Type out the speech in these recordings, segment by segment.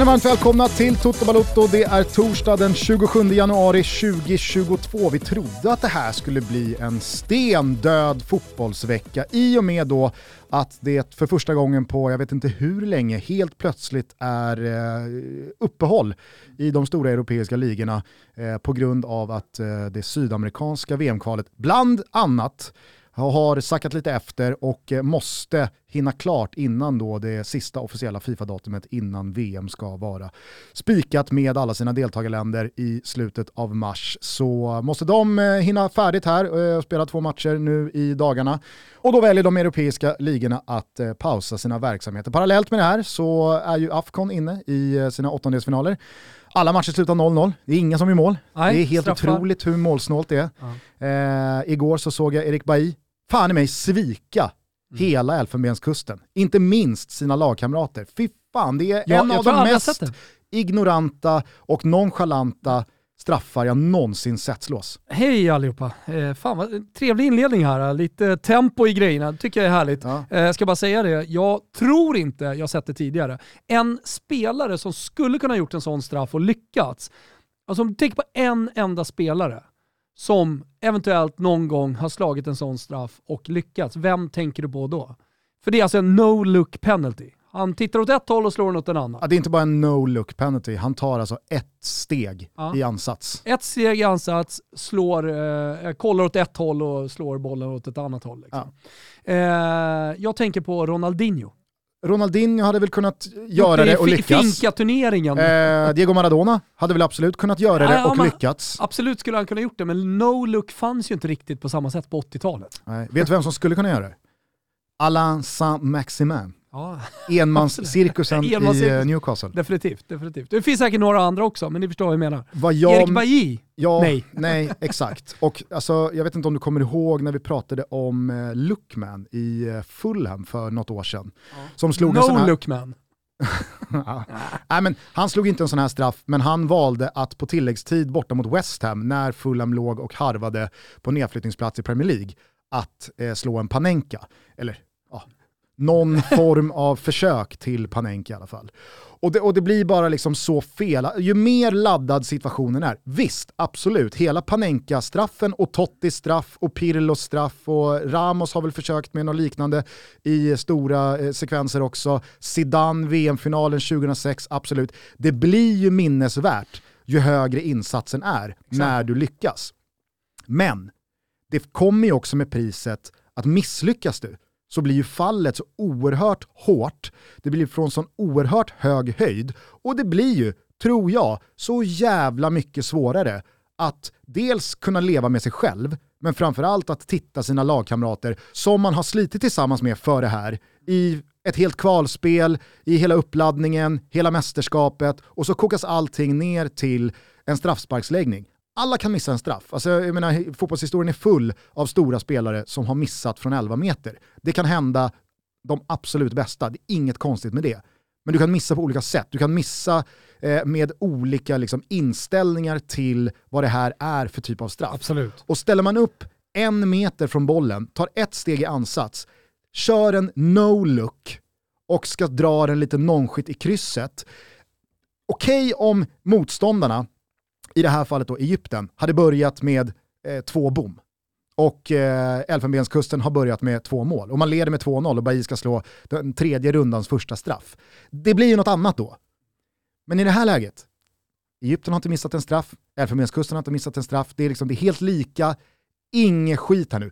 Känner varmt välkomna till Toto Balotto. Det är torsdag den 27 januari 2022. Vi trodde att det här skulle bli en stendöd fotbollsvecka i och med då att det för första gången på jag vet inte hur länge helt plötsligt är eh, uppehåll i de stora europeiska ligorna eh, på grund av att eh, det sydamerikanska VM-kvalet bland annat har sackat lite efter och eh, måste hinna klart innan då det sista officiella Fifa-datumet innan VM ska vara spikat med alla sina deltagarländer i slutet av mars. Så eh, måste de eh, hinna färdigt här och spela två matcher nu i dagarna. Och då väljer de europeiska ligorna att pausa sina verksamheter. Parallellt med det här så är ju Afcon inne i sina åttondelsfinaler. Alla matcher slutar 0-0, det är ingen som är mål. Nej, det är helt straffar. otroligt hur målsnålt det är. Ja. Eh, igår så såg jag Erik Bailly fan i mig svika mm. hela Elfenbenskusten. Inte minst sina lagkamrater. Fy fan, det är ja, en av de mest ignoranta och nonchalanta straffar jag någonsin sett slås. Hej allihopa! Eh, fan vad trevlig inledning här, lite tempo i grejerna, tycker jag är härligt. Ja. Eh, ska bara säga det, jag tror inte jag sett det tidigare. En spelare som skulle kunna gjort en sån straff och lyckats, alltså om du tänker på en enda spelare som eventuellt någon gång har slagit en sån straff och lyckats, vem tänker du på då? För det är alltså en no-look penalty. Han tittar åt ett håll och slår den åt en annan. Ja, det är inte bara en no-look penalty, han tar alltså ett steg ja. i ansats. Ett steg i ansats, slår, eh, kollar åt ett håll och slår bollen åt ett annat håll. Liksom. Ja. Eh, jag tänker på Ronaldinho. Ronaldinho hade väl kunnat göra det och lyckas. Finka-turneringen. Eh, Diego Maradona hade väl absolut kunnat göra det och lyckats. Absolut skulle han kunna gjort det, men no-look fanns ju inte riktigt på samma sätt på 80-talet. Vet du vem som skulle kunna göra det? Alain Saint-Maximin. Ja. Enmanscirkusen i eh, Newcastle. Definitivt, definitivt. Det finns säkert några andra också, men ni förstår vad jag menar. Vad jag, Erik Bailly? Ja, nej. nej, exakt. Och alltså, jag vet inte om du kommer ihåg när vi pratade om eh, Lookman i eh, Fulham för något år sedan. Ja. Som slog no en sån här... Lookman. ja. Nej, men han slog inte en sån här straff, men han valde att på tilläggstid borta mot West Ham, när Fulham låg och harvade på nedflyttningsplats i Premier League, att eh, slå en Panenka. Eller någon form av försök till Panenka i alla fall. Och det, och det blir bara liksom så fel. Ju mer laddad situationen är, visst, absolut, hela Panenka-straffen och Tottis straff och Pirlos straff och Ramos har väl försökt med något liknande i stora eh, sekvenser också. Zidane, VM-finalen 2006, absolut. Det blir ju minnesvärt ju högre insatsen är Exakt. när du lyckas. Men det kommer ju också med priset att misslyckas du så blir ju fallet så oerhört hårt, det blir från sån oerhört hög höjd. Och det blir ju, tror jag, så jävla mycket svårare att dels kunna leva med sig själv, men framförallt att titta sina lagkamrater som man har slitit tillsammans med för det här i ett helt kvalspel, i hela uppladdningen, hela mästerskapet och så kokas allting ner till en straffsparksläggning alla kan missa en straff. Alltså, jag menar, fotbollshistorien är full av stora spelare som har missat från 11 meter. Det kan hända de absolut bästa, det är inget konstigt med det. Men du kan missa på olika sätt. Du kan missa eh, med olika liksom, inställningar till vad det här är för typ av straff. Absolut. Och ställer man upp en meter från bollen, tar ett steg i ansats, kör en no-look och ska dra den lite nonchigt i krysset. Okej okay om motståndarna i det här fallet då Egypten, hade börjat med eh, två bom. Och eh, Elfenbenskusten har börjat med två mål. Och man leder med 2-0 och Bajy ska slå den tredje rundans första straff. Det blir ju något annat då. Men i det här läget, Egypten har inte missat en straff, Elfenbenskusten har inte missat en straff, det är, liksom, det är helt lika, inget skit här nu.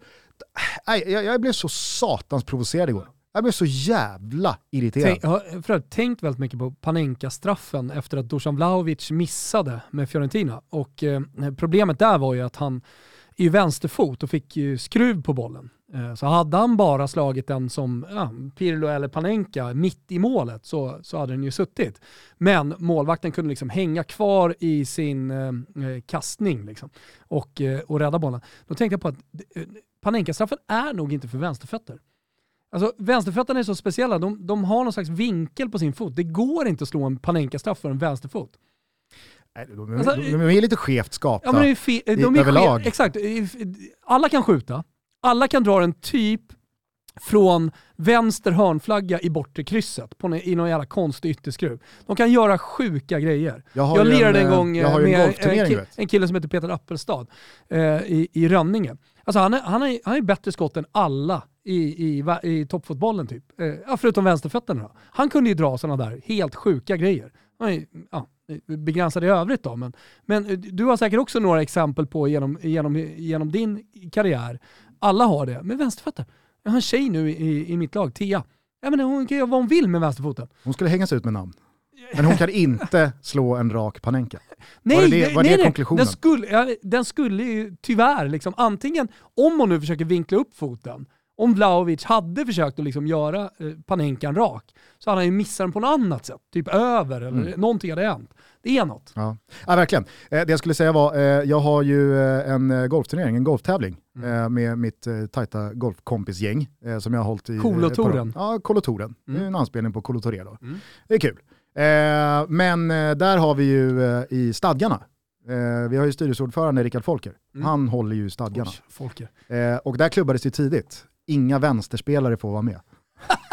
Nej, jag, jag blev så satans provocerad igår. Jag blev så jävla irriterad. Tänk, jag har för tänkt väldigt mycket på Panenka-straffen efter att Dusan Vlahovic missade med Fiorentina. Och eh, problemet där var ju att han är ju vänsterfot och fick ju skruv på bollen. Eh, så hade han bara slagit den som ja, Pirlo eller Panenka mitt i målet så, så hade den ju suttit. Men målvakten kunde liksom hänga kvar i sin eh, eh kastning liksom, och, eh, och rädda bollen. Då tänkte jag på att eh, Panenka-straffen är nog inte för vänsterfötter. Alltså, vänsterfötterna är så speciella, de, de har någon slags vinkel på sin fot. Det går inte att slå en panenka-straff för en vänsterfot. de, alltså, de, de, är lite skevt skapta ja, men de är fe, de är överlag. Skev, exakt. Alla kan skjuta, alla kan dra den typ från vänster hörnflagga i bortre krysset på, i någon jävla konstig ytterskruv. De kan göra sjuka grejer. Jag, jag lirade en, en, gång jag med en, en, en, kille som heter Peter Appelstad eh, i, i Rönninge. Alltså han, är, han, är, han är bättre skott än alla i, i, i toppfotbollen typ. Eh, förutom vänsterfötterna då. Han kunde ju dra sådana där helt sjuka grejer. Ja, begränsad i övrigt då, men, men du har säkert också några exempel på genom, genom, genom din karriär. Alla har det, med vänsterfötter. Jag har en tjej nu i, i mitt lag, Tia. Ja, men hon kan göra vad hon vill med vänsterfoten. Hon skulle hängas ut med namn. Men hon kan inte slå en rak panenka. Nej, var det, var nej, det konklusionen? Den skulle, ja, den skulle ju tyvärr, liksom, antingen om hon nu försöker vinkla upp foten, om Vlahovic hade försökt att liksom göra eh, Panenkan rak så hade han ju missat den på något annat sätt. Typ över eller mm. någonting hade hänt. Det är något. Ja, ja verkligen. Eh, det jag skulle säga var, eh, jag har ju eh, en eh, golfturnering, en golftävling mm. Eh, med mitt eh, tajta golfkompisgäng som jag har hållit i... Kolotoren. ja, Kolotoren. Mm. Det är en anspelning på Kolotore då. Mm. Det är kul. men där har vi ju i stadgarna vi har ju styrelseordförande Rickard Folker. Mm. Han håller ju stadgarna. Folker. och där klubbades det tidigt inga vänsterspelare får vara med.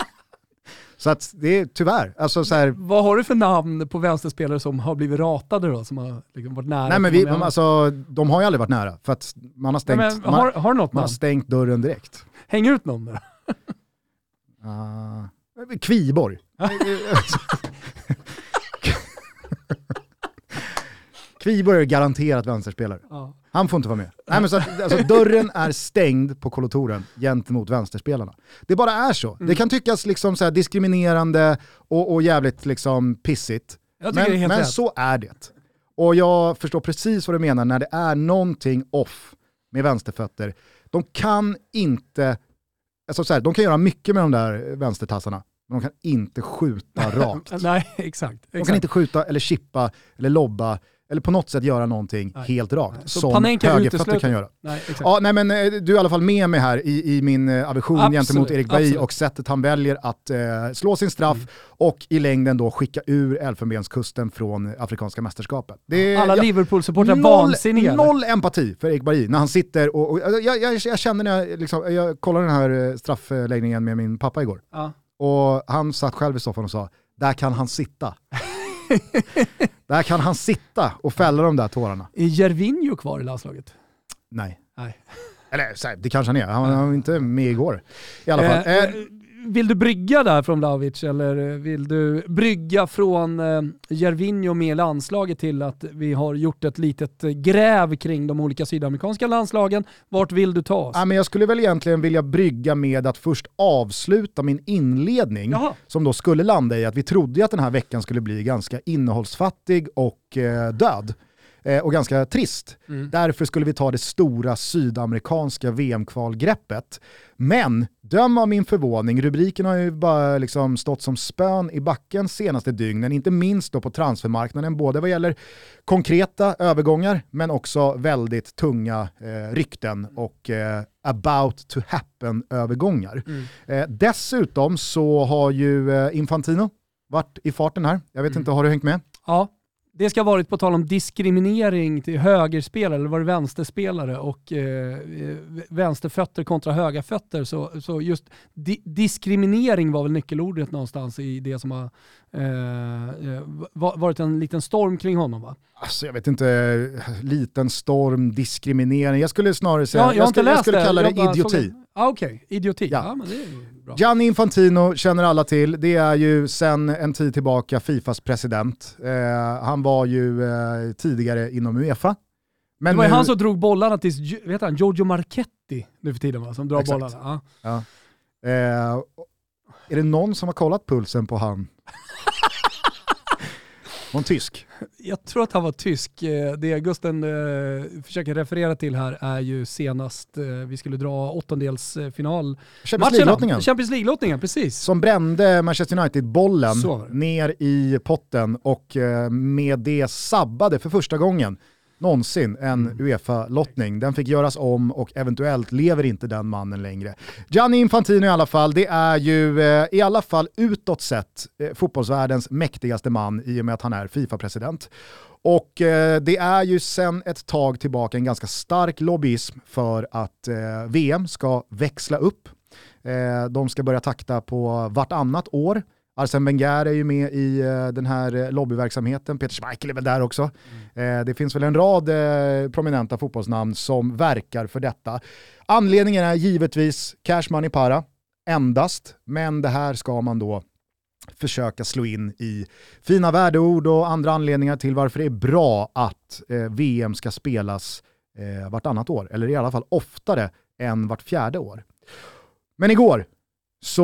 så att det är tyvärr. Alltså, så här, Vad har du för namn på vänsterspelare som har blivit ratade då? Som har liksom varit nära? Nej men vi, alltså, de har ju aldrig varit nära. För att man har stängt, Nej, men, har, har något man har stängt dörren direkt. Häng ut någon då. uh, Kviborg. Kviborg är garanterat vänsterspelare. Ja. Han får inte vara med. Nej, men så att, alltså, dörren är stängd på kolotoren gentemot vänsterspelarna. Det bara är så. Mm. Det kan tyckas liksom så diskriminerande och, och jävligt liksom pissigt. Men, men så är det. Och jag förstår precis vad du menar när det är någonting off med vänsterfötter. De kan inte, alltså så här, de kan göra mycket med de där vänstertassarna, men de kan inte skjuta rakt. Nej, exakt, exakt. De kan inte skjuta eller chippa eller lobba eller på något sätt göra någonting nej. helt rakt. Så som högerfötter kan göra. Nej, ja, nej, men, eh, du är i alla fall med mig här i, i min eh, aversion absolut, gentemot Erik Bailly och sättet han väljer att eh, slå sin straff mm. och i längden då skicka ur Elfenbenskusten från Afrikanska mästerskapet. Det, Alla Liverpool-supportrar vansinniga. Noll empati för Erik Bailly när han sitter och, och jag, jag, jag, kände när jag, liksom, jag kollade den här eh, straffläggningen med min pappa igår. Ja. Och han satt själv i soffan och sa, där kan han sitta. där kan han sitta och fälla de där tårarna. Är Jervinho kvar i landslaget? Nej. Nej. Eller det kanske han är, han var inte med igår. I alla fall. Eh, eh, vill du brygga där från Vlahovic eller vill du brygga från eh, Jervinho med landslaget till att vi har gjort ett litet gräv kring de olika sydamerikanska landslagen? Vart vill du ta oss? Ja, men jag skulle väl egentligen vilja brygga med att först avsluta min inledning Jaha. som då skulle landa i att vi trodde att den här veckan skulle bli ganska innehållsfattig och eh, död eh, och ganska trist. Mm. Därför skulle vi ta det stora sydamerikanska VM-kvalgreppet. Men döm av min förvåning, rubriken har ju bara liksom stått som spön i backen senaste dygnen, inte minst då på transfermarknaden, både vad gäller konkreta övergångar men också väldigt tunga eh, rykten och eh, about to happen-övergångar. Mm. Eh, dessutom så har ju eh, Infantino varit i farten här. Jag vet mm. inte, har du hängt med? Ja, det ska ha varit på tal om diskriminering till högerspelare, eller var det vänsterspelare och eh, vänsterfötter kontra höga fötter. Så, så just di diskriminering var väl nyckelordet någonstans i det som har eh, eh varit en liten storm kring honom va? Alltså jag vet inte, liten storm, diskriminering. Jag skulle snarare säga, ja, jag, jag, skulle, jag skulle kalla det idioti. Ah, Okej, okay. idioti. Ja. ja men det är bra. Gianni Infantino känner alla till. Det är ju sedan en tid tillbaka Fifas president. Eh, han var ju eh, tidigare inom Uefa. Men det var ju nu... han som drog bollarna till vet han, Giorgio Marchetti nu för tiden va? Som drar Exakt. bollarna. Ja. ja. Eh, är det någon som har kollat pulsen på han? Var han tysk? Jag tror att han var tysk. Eh, det Gusten eh, försöker referera till här är ju senast eh, vi skulle dra åttondelsfinal. Champions League-lottningen. Champions League-lottningen, precis. Som brände Manchester United-bollen ner i potten och med det sabbade för första gången någonsin en mm. Uefa-lottning. Den fick göras om och eventuellt lever inte den mannen längre. Gianni Infantino i alla fall, det är ju eh, i alla fall utåt sett eh, fotbollsvärldens mäktigaste man i och med att han är Fifa-president. Och eh, det är ju sedan ett tag tillbaka en ganska stark lobbyism för att eh, VM ska växla upp Eh, de ska börja takta på vartannat år. Arsene Wenger är ju med i eh, den här eh, lobbyverksamheten, Peter Schmeichel är väl där också. Mm. Eh, det finns väl en rad prominenta fotbollsnamn som verkar för detta. Anledningen är givetvis cash money para, endast, men det här ska man då försöka slå in i fina värdeord och andra anledningar till varför det är bra att VM ska spelas eh, vartannat år, eller i alla fall oftare än vart fjärde år. Men igår, så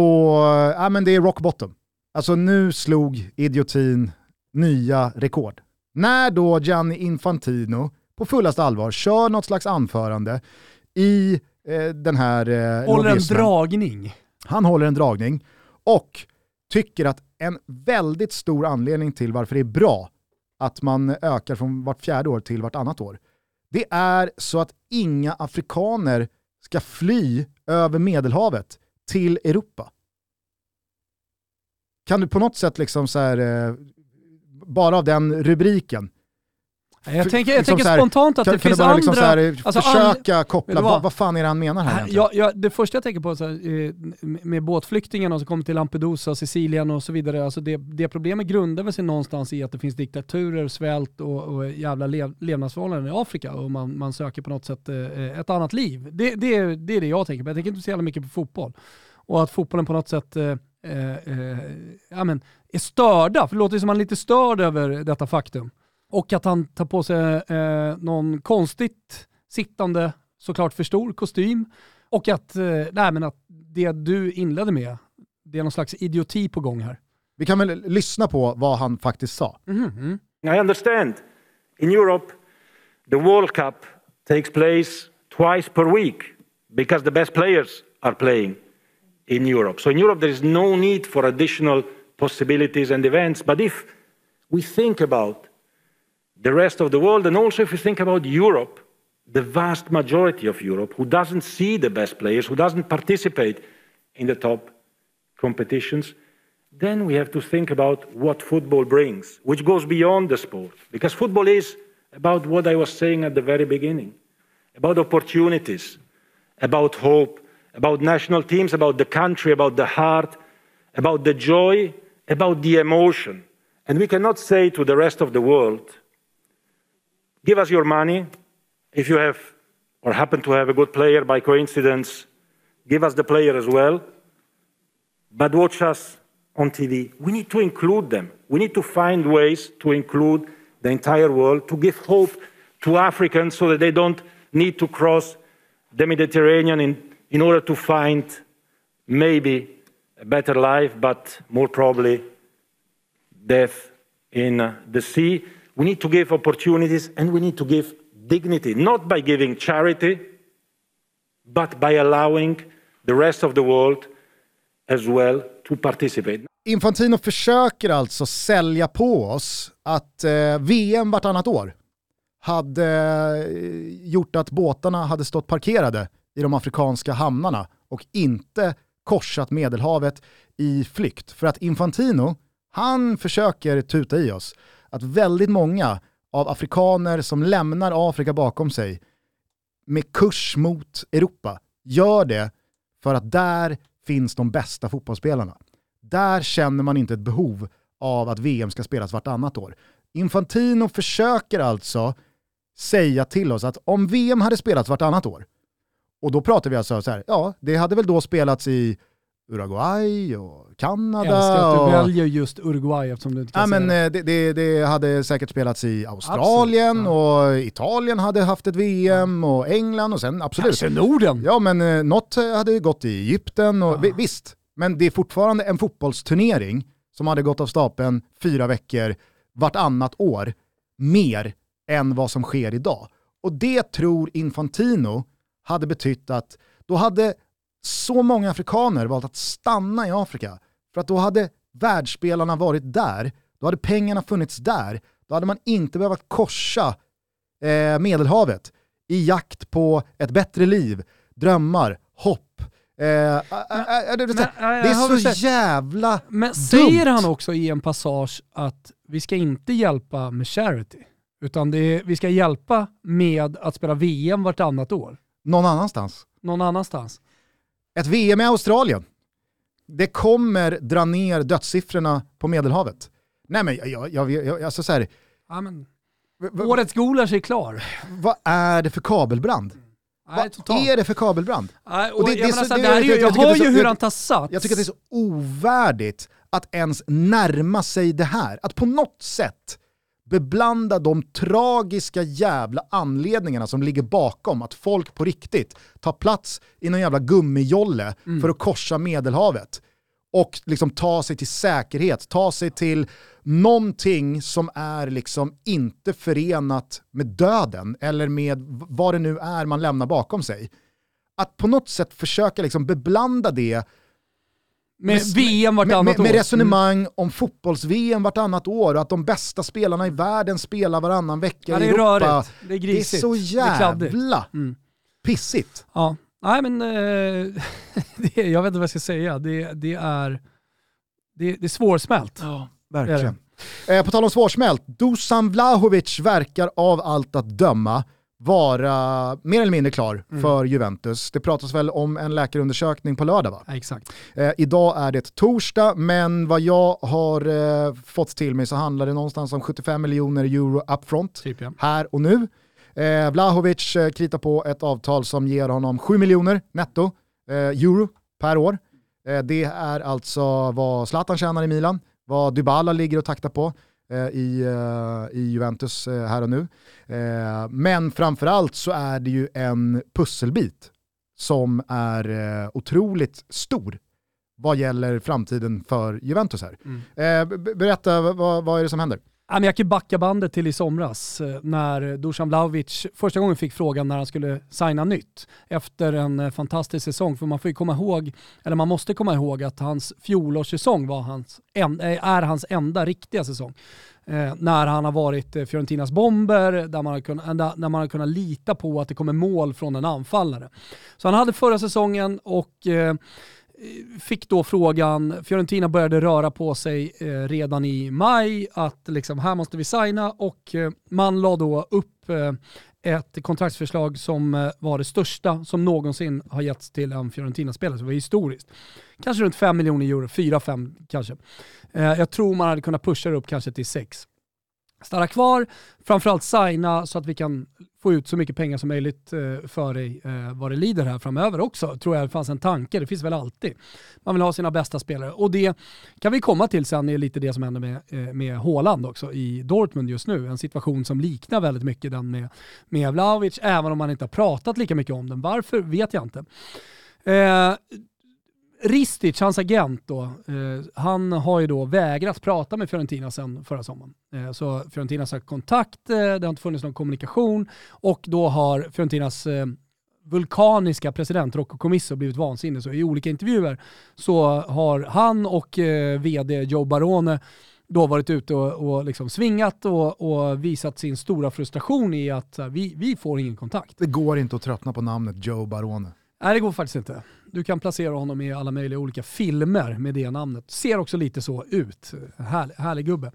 ja, men det är rock bottom. Alltså nu slog idiotin nya rekord. När då Gianni Infantino på fullaste allvar kör något slags anförande i eh, den här eh, Håller en dragning. Han håller en dragning och tycker att en väldigt stor anledning till varför det är bra att man ökar från vart fjärde år till vart annat år, det är så att inga afrikaner ska fly över Medelhavet till Europa. Kan du på något sätt, liksom så här, eh, bara av den rubriken, jag tänker, jag liksom tänker här, spontant att kan, det kan finns bara liksom andra... Liksom alltså försöka koppla, vad, vad fan är det han menar här jag, jag, Det första jag tänker på så här, eh, med båtflyktingarna som kommer till Lampedusa, Sicilien och så vidare, alltså det, det problemet grundar väl sig någonstans i att det finns diktaturer, svält och, och jävla lev, levnadsförhållanden i Afrika och man, man söker på något sätt eh, ett annat liv. Det, det, det är det jag tänker på. Jag tänker inte så jävla mycket på fotboll. Och att fotbollen på något sätt eh, eh, ja, men, är störda, för det låter som att man är lite störd över detta faktum. Och att han tar på sig eh, någon konstigt sittande, såklart för stor kostym. Och att, eh, nej, men att det du inledde med, det är någon slags idioti på gång här. Vi kan väl lyssna på vad han faktiskt sa. Mm -hmm. I understand. In Europe, the World Cup takes place twice per week because the best players are playing in Europe. So in Europe there is no need for additional possibilities and events. But if we think about the rest of the world, and also if we think about Europe, the vast majority of Europe, who doesn't see the best players, who doesn't participate in the top competitions, then we have to think about what football brings, which goes beyond the sport. Because football is about what I was saying at the very beginning about opportunities, about hope, about national teams, about the country, about the heart, about the joy, about the emotion. And we cannot say to the rest of the world, Give us your money. If you have or happen to have a good player by coincidence, give us the player as well. But watch us on TV. We need to include them. We need to find ways to include the entire world, to give hope to Africans so that they don't need to cross the Mediterranean in, in order to find maybe a better life, but more probably death in the sea. We need to give opportunities and we need to give dignity, not by giving charity, but by allowing the rest of the world as well to participate. Infantino försöker alltså sälja på oss att eh, VM vartannat år hade eh, gjort att båtarna hade stått parkerade i de afrikanska hamnarna och inte korsat Medelhavet i flykt. För att Infantino, han försöker tuta i oss att väldigt många av afrikaner som lämnar Afrika bakom sig med kurs mot Europa gör det för att där finns de bästa fotbollsspelarna. Där känner man inte ett behov av att VM ska spelas vartannat år. Infantino försöker alltså säga till oss att om VM hade spelats vartannat år, och då pratar vi alltså så här, ja, det hade väl då spelats i Uruguay och Kanada. Jag älskar att du och... väljer just Uruguay eftersom du inte kan ja, men, eh, det, det, det, hade säkert spelats i Australien ja. och Italien hade haft ett VM och England och sen absolut. Kanske Norden. Ja men eh, något hade gått i Egypten och ja. visst, men det är fortfarande en fotbollsturnering som hade gått av stapeln fyra veckor vartannat år, mer än vad som sker idag. Och det tror Infantino hade betytt att då hade så många afrikaner valt att stanna i Afrika. För att då hade världsspelarna varit där, då hade pengarna funnits där, då hade man inte behövt korsa eh, Medelhavet i jakt på ett bättre liv, drömmar, hopp. Eh, äh, äh, det, det är så jävla Men dumt. säger han också i en passage att vi ska inte hjälpa med charity, utan är, vi ska hjälpa med att spela VM vartannat år? Någon annanstans. Någon annanstans. Ett VM i Australien. Det kommer dra ner dödssiffrorna på Medelhavet. Nej men jag, jag, jag, alltså så här, ja, men, Årets Gulasch är klar. Vad är det för kabelbrand? Nej, Vad är det för kabelbrand? Nej, och det, jag, det, det, det, jag, jag hör ju hur han tar sats. Jag tycker att det är så ovärdigt att ens närma sig det här. Att på något sätt beblanda de tragiska jävla anledningarna som ligger bakom att folk på riktigt tar plats i någon jävla gummijolle mm. för att korsa medelhavet och liksom ta sig till säkerhet, ta sig till någonting som är liksom inte förenat med döden eller med vad det nu är man lämnar bakom sig. Att på något sätt försöka liksom beblanda det med, med VM vartannat med, med, med resonemang mm. om fotbolls-VM vartannat år och att de bästa spelarna i världen spelar varannan vecka ja, i Europa. Rörigt. Det är grisigt. Det är så jävla är mm. pissigt. Ja, nej men eh, det, jag vet inte vad jag ska säga. Det, det är, det, det är svårsmält. Ja, verkligen. Eh, på tal om svårsmält, Dusan Vlahovic verkar av allt att döma vara mer eller mindre klar mm. för Juventus. Det pratas väl om en läkarundersökning på lördag va? Ja, exakt. Eh, idag är det torsdag, men vad jag har eh, fått till mig så handlar det någonstans om 75 miljoner euro upfront, typ, ja. här och nu. Eh, Vlahovic eh, kritar på ett avtal som ger honom 7 miljoner netto eh, euro per år. Eh, det är alltså vad Zlatan tjänar i Milan, vad Dybala ligger och taktar på. Eh, i, eh, i Juventus eh, här och nu. Men framförallt så är det ju en pusselbit som är otroligt stor vad gäller framtiden för Juventus här. Mm. Berätta, vad, vad är det som händer? Jag kan backa bandet till i somras eh, när Dusan Vlahovic första gången fick frågan när han skulle signa nytt efter en eh, fantastisk säsong. För man får ju komma ihåg, eller man måste komma ihåg att hans fjolårssäsong var hans, eh, är hans enda riktiga säsong. Eh, när han har varit eh, Fiorentinas bomber, där man, har kunnat, där man har kunnat lita på att det kommer mål från en anfallare. Så han hade förra säsongen och eh, fick då frågan, Fiorentina började röra på sig eh, redan i maj, att liksom, här måste vi signa och eh, man la då upp eh, ett kontraktsförslag som var det största som någonsin har getts till en Fiorentina-spelare, så det var historiskt. Kanske runt 5 miljoner euro, 4-5 kanske. Jag tror man hade kunnat pusha det upp kanske till 6 stanna kvar, framförallt signa så att vi kan få ut så mycket pengar som möjligt eh, för dig eh, vad det lider här framöver också. Tror jag det fanns en tanke, det finns väl alltid. Man vill ha sina bästa spelare och det kan vi komma till sen är lite det som händer med, eh, med Haaland också i Dortmund just nu. En situation som liknar väldigt mycket den med, med Vlahovic, även om man inte har pratat lika mycket om den. Varför vet jag inte. Eh, Ristic, hans agent då, eh, han har ju då vägrat prata med Fiorentina sedan förra sommaren. Eh, så Fiorentina har sagt kontakt, eh, det har inte funnits någon kommunikation och då har Fiorentinas eh, vulkaniska president Rocco Commisso blivit vansinnig. Så i olika intervjuer så har han och eh, vd Joe Barone då varit ute och, och liksom svingat och, och, visat sin stora frustration i att här, vi, vi får ingen kontakt. Det går inte att tröttna på namnet Joe Barone. Nej det går faktiskt inte. Du kan placera honom i alla möjliga olika filmer med det namnet. Ser också lite så ut. Härlig, härlig gubbe.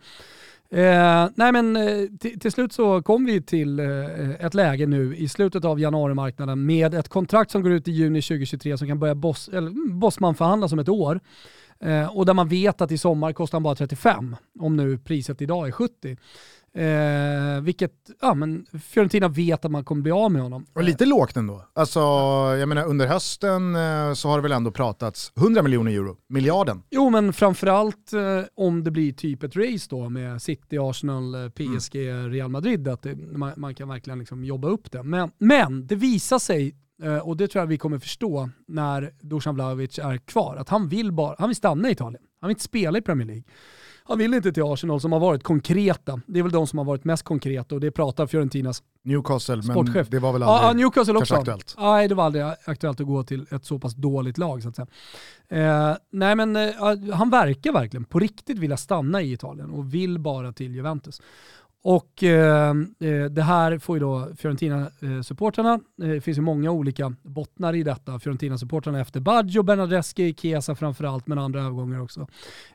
Eh, nej men eh, till slut så kom vi till eh, ett läge nu i slutet av januarimarknaden med ett kontrakt som går ut i juni 2023 som kan börja boss, eller, mm, Bossman förhandla om ett år. Eh, och där man vet att i sommar kostar han bara 35, om nu priset idag är 70. Eh, vilket, ja men Fiorentina vet att man kommer bli av med honom. Och lite lågt ändå. Alltså, jag menar under hösten eh, så har det väl ändå pratats 100 miljoner euro, miljarden. Jo men framförallt eh, om det blir typ ett race då med City, Arsenal, eh, PSG, mm. Real Madrid, att det, man, man, kan verkligen liksom jobba upp det. Men, men det visar sig eh, och det tror jag vi kommer förstå när Dusan Vlahovic är kvar, att han vill, bara, han vill stanna i Italien. Han vill inte spela i Premier League. Han vill inte till Arsenal som har varit konkreta. Det är väl de som har varit mest konkreta och det pratar Fiorentinas Newcastle, sportchef. men det var väl aldrig ja, Newcastle också. aktuellt? Nej, det var aldrig aktuellt att gå till ett så pass dåligt lag så att säga. Eh, nej men eh, han verkar verkligen på riktigt vilja stanna i Italien och vill bara till Juventus. Och ehm, eh, det här får ju då Fiorentina-supportrarna, eh, det finns ju många olika bottnar i detta, Fiorentina-supportrarna efter Baggio, Bernadeschi, Chiesa framförallt, men andra övergångar också.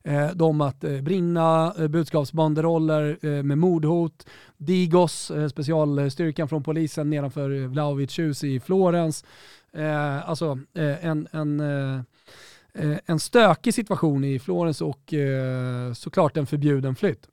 Eh, de att eh, brinna, eh, budskapsbanderoller eh, med mordhot, Digos, eh, specialstyrkan från polisen nedanför eh, Vlahovic hus i Florens. Eh, alltså eh, en, en eh, en stökig situation i Florens och såklart en förbjuden flytt.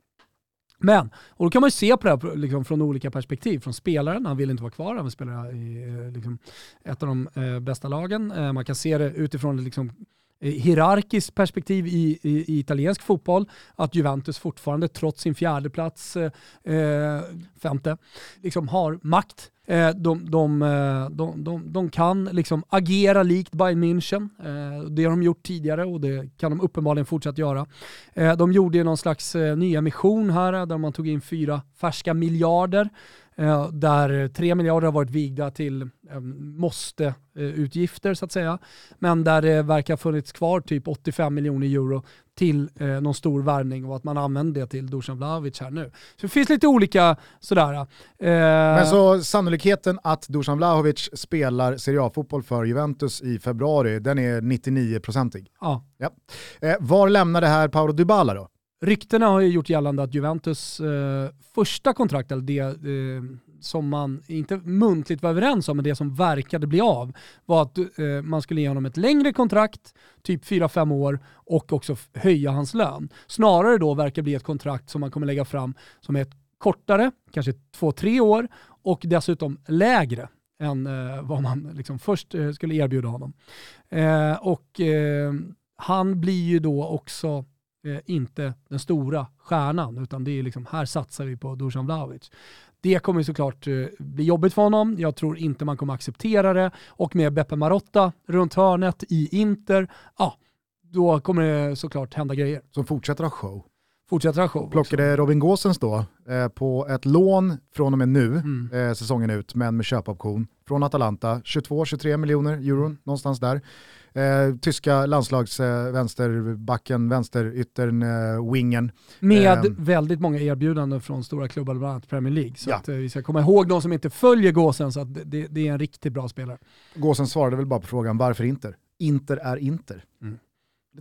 Men, och då kan man ju se på det här liksom, från olika perspektiv. Från spelaren, han vill inte vara kvar, han vill spela i eh, liksom, ett av de eh, bästa lagen. Eh, man kan se det utifrån liksom, Eh, hierarkiskt perspektiv i, i, i, italiensk fotboll, att Juventus fortfarande trots sin fjärde plats, eh, eh femte, liksom har makt Eh, de, de, eh, de, de, de kan liksom agera likt Bayern München. Eh, det har de gjort tidigare och det kan de uppenbarligen fortsätta göra. De gjorde någon slags eh, nyemission här där man tog in fyra färska miljarder där tre miljarder har varit vigda till måste-utgifter så att säga. Men där det verkar ha funnits kvar typ 85 miljoner euro till eh, någon stor värvning och att man använder det till Dusan Vlahovic här nu. Så det finns lite olika sådär. Eh, Men så sannolikheten att Dusan Vlahovic spelar Serie A-fotboll för Juventus i februari, den är 99-procentig. Ja. ja. Eh, var lämnar det här Paolo Dybala då? Ryktena har ju gjort gällande att Juventus eh, första kontrakt, eller det eh, som man inte muntligt var överens om, men det som verkade bli av, var att eh, man skulle ge honom ett längre kontrakt, typ 4-5 år, och också höja hans lön. Snarare då verkar bli ett kontrakt som man kommer lägga fram som är ett kortare, kanske 2-3 år, och dessutom lägre än eh, vad man liksom först eh, skulle erbjuda honom. Eh, och eh, han blir ju då också eh, inte den stora stjärnan, utan det är liksom, här satsar vi på Dusan Vlahovic. Det kommer såklart eh, bli jobbigt för honom. Jag tror inte man kommer acceptera det. Och med Beppe Marotta runt hörnet i Inter, ja, då kommer det såklart hända grejer. Som fortsätter ha show. Fortsätter ha show. Plockade. Robin Gåsens då eh, på ett lån från och med nu, mm. eh, säsongen ut, men med köpoption från Atalanta. 22-23 miljoner euro, mm. någonstans där. Eh, tyska landslagsvänsterbacken, eh, vänsteryttern, eh, wingen. Med eh, väldigt många erbjudanden från stora klubbar, bland annat Premier League. Så ja. att, eh, vi ska komma ihåg de som inte följer Gåsen, så att det, det, är en riktigt bra spelare. Gåsen svarade väl bara på frågan varför Inter? Inter är Inter. Mm.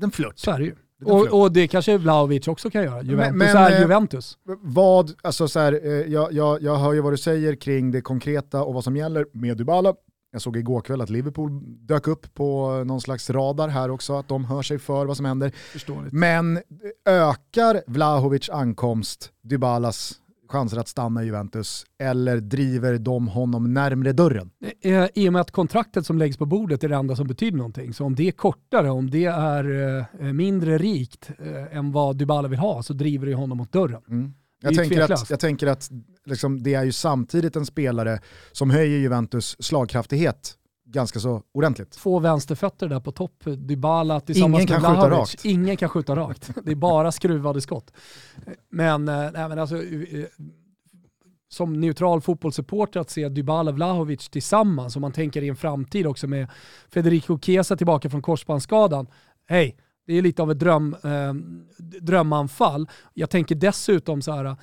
En flört. Så är det ju. Och, och, det kanske Vlahovic också kan göra. Juventus men, men, är eh, Juventus. Vad, alltså så här, jag, jag, jag hör ju vad du säger kring det konkreta och vad som gäller med Dybala. Jag såg igår kväll att Liverpool dök upp på någon slags radar här också, att de hör sig för vad som händer. Förståeligt. Men ökar Vlahovic ankomst Dybalas chanser att stanna i Juventus eller driver de honom närmre dörren? Eh, I och med att kontraktet som läggs på bordet är det enda som betyder någonting. Så om det är kortare, om det är eh, mindre rikt eh, än vad Dybala vill ha så driver det honom mot dörren. Mm. Jag tänker, att, jag tänker att liksom, det är ju samtidigt en spelare som höjer Juventus slagkraftighet ganska så ordentligt. Två vänsterfötter där på topp, Dybala tillsammans Ingen kan skjuta rakt. Ingen kan skjuta rakt. Det är bara skruvade skott. Men, äh, men alltså, äh, som neutral fotbollssupporter att se Dybala och Vlahovic tillsammans, om man tänker i en framtid också med Federico Chiesa tillbaka från korsbandsskadan. Hej, det är lite av ett dröm, eh, drömanfall. Jag tänker dessutom så här,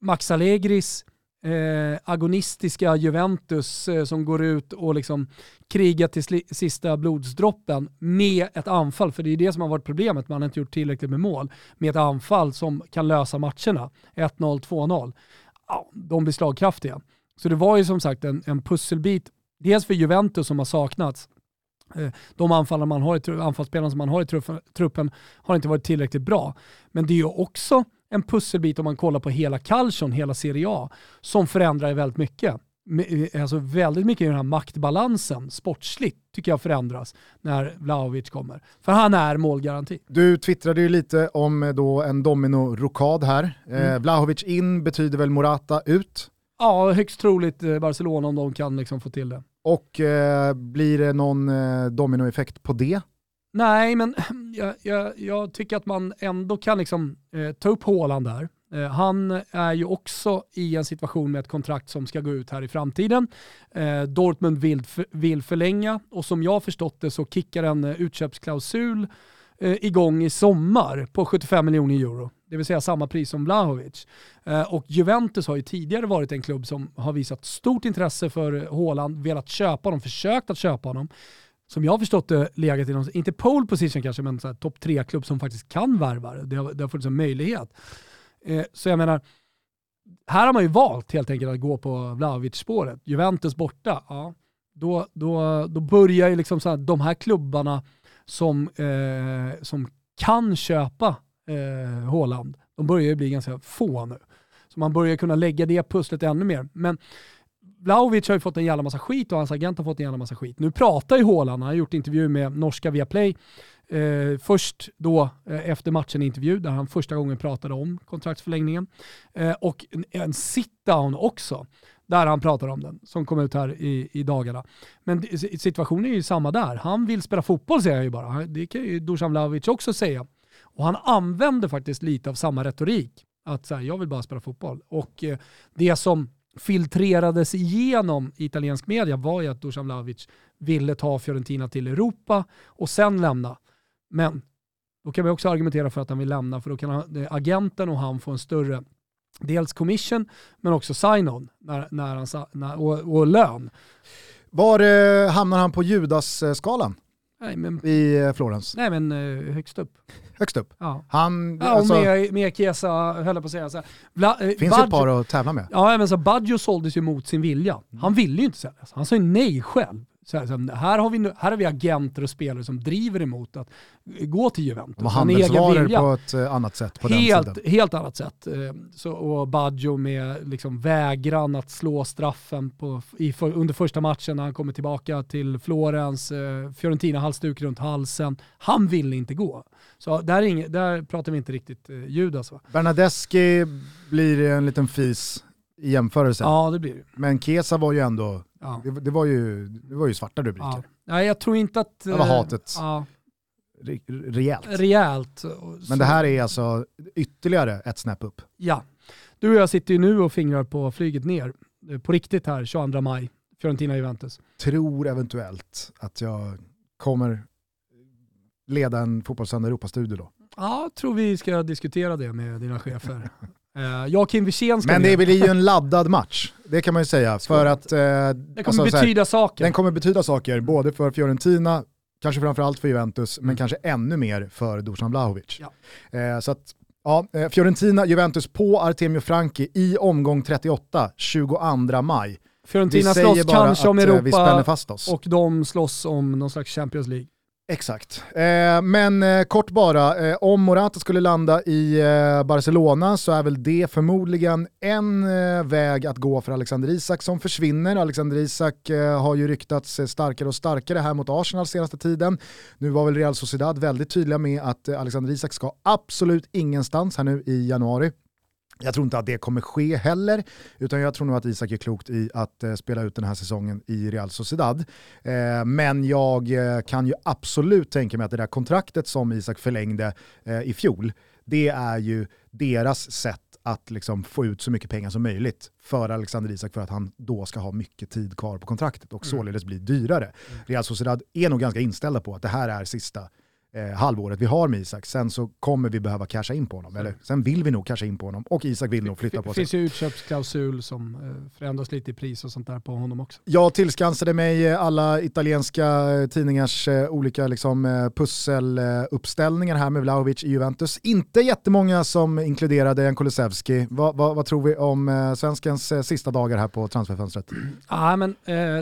Max Allegris eh, agonistiska Juventus eh, som går ut och liksom krigar till sista blodsdroppen med ett anfall, för det är det som har varit problemet, man har inte gjort tillräckligt med mål, med ett anfall som kan lösa matcherna. 1-0, 2-0. Ja, de blir slagkraftiga. Så det var ju som sagt en, en pusselbit, dels för Juventus som har saknats, eh, de anfallare man har i, anfallsspelarna som man har i truppen har inte varit tillräckligt bra. Men det är ju också en pusselbit om man kollar på hela Calcion, hela Serie A, som förändrar väldigt mycket. Eh, alltså väldigt mycket i den här maktbalansen, sportsligt, tycker jag förändras när Vlahovic kommer. För han är målgaranti. Du twittrade ju lite om eh, då en domino-rokad här. Mm. Eh, Vlahovic in betyder väl Morata ut? Ja, högst troligt Barcelona om de kan liksom få till det. Och eh, blir det någon eh, dominoeffekt på det? Nej, men jag, jag, jag, tycker att man ändå kan liksom, eh, ta upp Håland där. Eh, han är ju också i en situation med ett kontrakt som ska gå ut här i framtiden. Eh, Dortmund vill, för, vill förlänga och som jag förstått det så kickar en eh, utköpsklausul eh, igång i sommar på 75 miljoner euro det vill säga samma pris som Blahovic. Eh, och Juventus har ju tidigare varit en klubb som har visat stort intresse för eh, Haaland, velat köpa honom, försökt att köpa honom. Som jag har förstått det legat i någon, inte pole position kanske, men topp tre-klubb som faktiskt kan värva det. Det har, det har funnits en möjlighet. Eh, så jag menar, här har man ju valt helt enkelt att gå på Vlahovic-spåret. Juventus borta, ja, då, då, då börjar ju liksom så här, de här klubbarna som, eh, som kan köpa eh, Håland, de börjar ju bli ganska få nu. Så man börjar kunna lägga det pusslet ännu mer. Men Vlahovic har ju fått en jävla massa skit och hans agent har fått en jävla massa skit. Nu pratar ju Håland, han har gjort intervju med norska Viaplay. Eh, först då eh, efter matchen intervju där han första gången pratade om kontraktsförlängningen. Eh, och en, en sit-down också där han pratar om den, som kom ut här i, i dagarna. Men situationen är ju samma där. Han vill spela fotboll säger jag ju bara. Det kan ju Dusan Vlahovic också säga. Och han använder faktiskt lite av samma retorik. Att säga, jag vill bara spela fotboll. Och eh, det som filtrerades igenom italiensk media var ju att Dusan Vlahovic ville ta Fiorentina till Europa och sen lämna. Men då kan vi också argumentera för att han vill lämna för då kan han, agenten och han få en större dels commission men också sign-on när, när han, när, och, och lön. Var eh, hamnar han på Judas-skalan? Nej, men, I eh, Florens? Nej men eh, högst upp. Högst upp? Ja. Han, ja, alltså, med, med Chiesa höll jag på att säga. Så här, Vla, eh, finns Baggio, ett par att tävla med. Ja men så Baggio såldes ju mot sin vilja. Han ville ju inte säljas. Han sa ju nej själv. Så här, så här, har vi, här har vi agenter och spelare som driver emot att gå till Juventus. De har handelsvaror på ett eh, annat sätt på helt, den tiden. Helt annat sätt. Eh, så, och Baggio med liksom vägran att slå straffen på, i, under första matchen när han kommer tillbaka till Florens, eh, Fiorentina-halsduk runt halsen. Han ville inte gå. Så där, inget, där pratar vi inte riktigt Judas. Va? Bernadeschi blir en liten fis i jämförelse. Ja det blir det. Men Kesa var ju ändå Ja. Det, det, var ju, det var ju svarta rubriker. Ja. Nej, jag tror inte att... Det var hatet. Ja. Re rejält. Rejält. Men det här är alltså ytterligare ett snäpp upp. Ja. Du och jag sitter ju nu och fingrar på flyget ner. Eh, på riktigt här, 22 maj. Fiorentina-Juventus. Tror eventuellt att jag kommer leda en fotbollssänd Europastudio då. Ja, tror vi ska diskutera det med dina chefer. Uh, jag och Kim Wirsén ska Men det blir ju en laddad match, det kan man ju säga. För att, uh, det kommer alltså, betyda här, saker. Den kommer betyda saker, både för Fiorentina, kanske framförallt för Juventus, men mm. kanske ännu mer för Dusan Vlahovic. Ja. Uh, så att, ja, Fiorentina, Juventus på Artemio Franki i omgång 38, 22 maj. Fiorentina slåss kanske om Europa och de slåss om någon slags Champions League. Exakt. Eh, men eh, kort bara, eh, om Morata skulle landa i eh, Barcelona så är väl det förmodligen en eh, väg att gå för Alexander Isak som försvinner. Alexander Isak eh, har ju ryktats eh, starkare och starkare här mot Arsenal senaste tiden. Nu var väl Real Sociedad väldigt tydliga med att eh, Alexander Isak ska absolut ingenstans här nu i januari. Jag tror inte att det kommer ske heller, utan jag tror nog att Isak är klokt i att eh, spela ut den här säsongen i Real Sociedad. Eh, men jag eh, kan ju absolut tänka mig att det där kontraktet som Isak förlängde eh, i fjol, det är ju deras sätt att liksom få ut så mycket pengar som möjligt för Alexander Isak för att han då ska ha mycket tid kvar på kontraktet och mm. således bli dyrare. Mm. Real Sociedad är nog ganska inställda på att det här är sista eh, halvåret vi har med Isak. Sen så kommer vi behöva casha in på honom. Eller sen vill vi nog casha in på honom och Isak vill nog flytta på sig. Det finns ju utköpsklausul som eh, förändras lite i pris och sånt där på honom också. Jag tillskansade mig eh, alla italienska eh, tidningars eh, olika liksom, eh, pusseluppställningar här med Vlahovic i Juventus. Inte jättemånga som inkluderade en Kulusevski. Va, va, vad tror vi om eh, svenskens eh, sista dagar här på transferfönstret? Ja, men,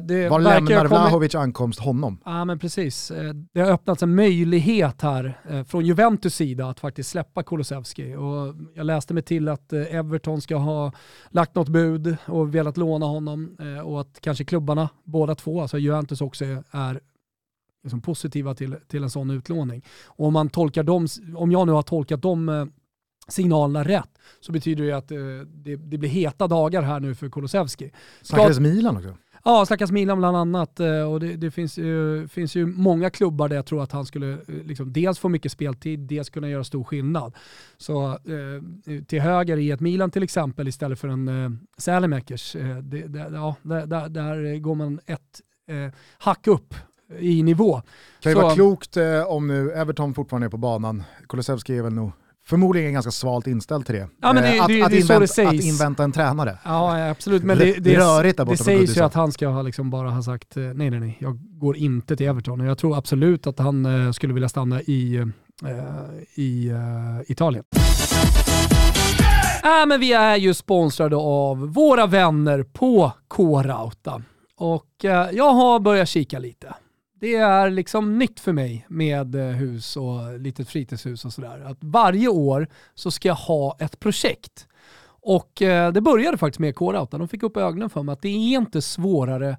det Var lämnar Vlahovic ankomst honom? Ja men precis. Det har öppnats en möjlighet möjlighet här eh, från Juventus sida att faktiskt släppa Kulusevski. Och jag läste mig till att eh, Everton ska ha lagt något bud och velat låna honom eh, och att kanske klubbarna, båda två, alltså Juventus också är liksom positiva till, till en sån utlåning. Och om, man tolkar dem, om jag nu har tolkat de eh, signalerna rätt så betyder det att eh, det, det blir heta dagar här nu för Kulusevski. Snackades Milan också? Ja, stackars Milan bland annat. Eh, och det, det finns, ju, finns ju många klubbar där jag tror att han skulle eh, liksom, dels få mycket speltid, dels kunna göra stor skillnad. Så eh, till höger i ett Milan till exempel istället för en eh, Sälemäkers, eh, det, det, ja, där, där, går man ett eh, hack upp i nivå. Kan ju vara klokt eh, om nu Everton fortfarande är på banan. Kulusevski är väl nog förmodligen ganska svalt inställd till det. Ja, men det, Eh, att, det, att, det är invänta, att invänta en tränare. Ja, absolut. Men det, det, Rörigt där borta det sägs ju att han ska ha liksom bara ha sagt eh, nej, nej, nej, jag går inte till Everton. Och jag tror absolut att han eh, skulle vilja stanna i, eh, i Italien. Äh, men vi är ju sponsrade av våra vänner på K-Rauta. Och jag har börjat kika lite. Det är liksom nytt för mig med eh, hus och litet fritidshus och sådär. Att varje år så ska jag ha ett projekt. Och eh, det började faktiskt med K-Rauta. De fick upp ögonen för mig att det är inte svårare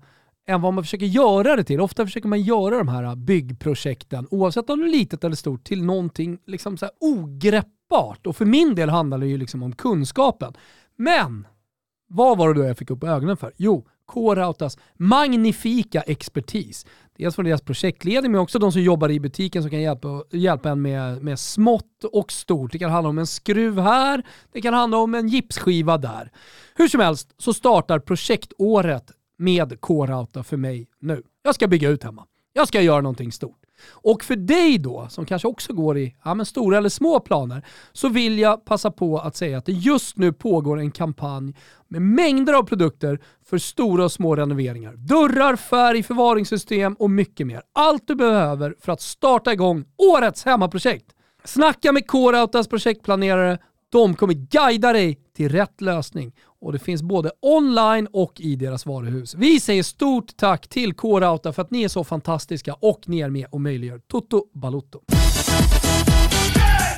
än vad man försöker göra det till. Ofta försöker man göra de här byggprojekten, oavsett om det är litet eller stort, till någonting liksom så här ogreppbart. Och för min del handlar det ju liksom om kunskapen. Men vad var det då jag fick upp ögonen för? Jo, K-Rautas magnifika expertis. Dels från deras projektledning men också de som jobbar i butiken som kan hjälpa, hjälpa en med, med smått och stort. Det kan handla om en skruv här, det kan handla om en gipsskiva där. Hur som helst så startar projektåret med K-Rauta för mig nu. Jag ska bygga ut hemma. Jag ska göra någonting stort. Och för dig då, som kanske också går i ja, men stora eller små planer, så vill jag passa på att säga att det just nu pågår en kampanj med mängder av produkter för stora och små renoveringar. Dörrar, färg, förvaringssystem och mycket mer. Allt du behöver för att starta igång årets hemmaprojekt. Snacka med CoreOutas projektplanerare. De kommer guida dig till rätt lösning. Och det finns både online och i deras varuhus. Vi säger stort tack till K-Rauta för att ni är så fantastiska och ni är med och möjliggör Toto Balotto.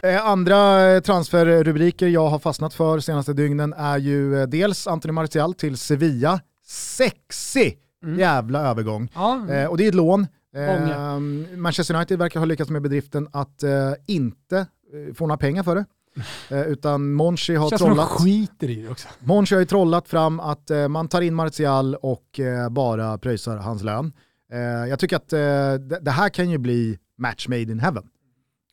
Eh, andra eh, transferrubriker jag har fastnat för senaste dygnen är ju eh, dels Anthony Martial till Sevilla. Sexig jävla övergång. Ja, och det är ett lån. Många. Manchester United verkar ha lyckats med bedriften att inte få några pengar för det. Eh, utan Monchi har känns som de trollat. skiter i det också. Monchi har ju trollat fram att eh, man tar in Martial och eh, bara pröjsar hans lön. Eh, jag tycker att eh, det, det här kan ju bli match made in heaven.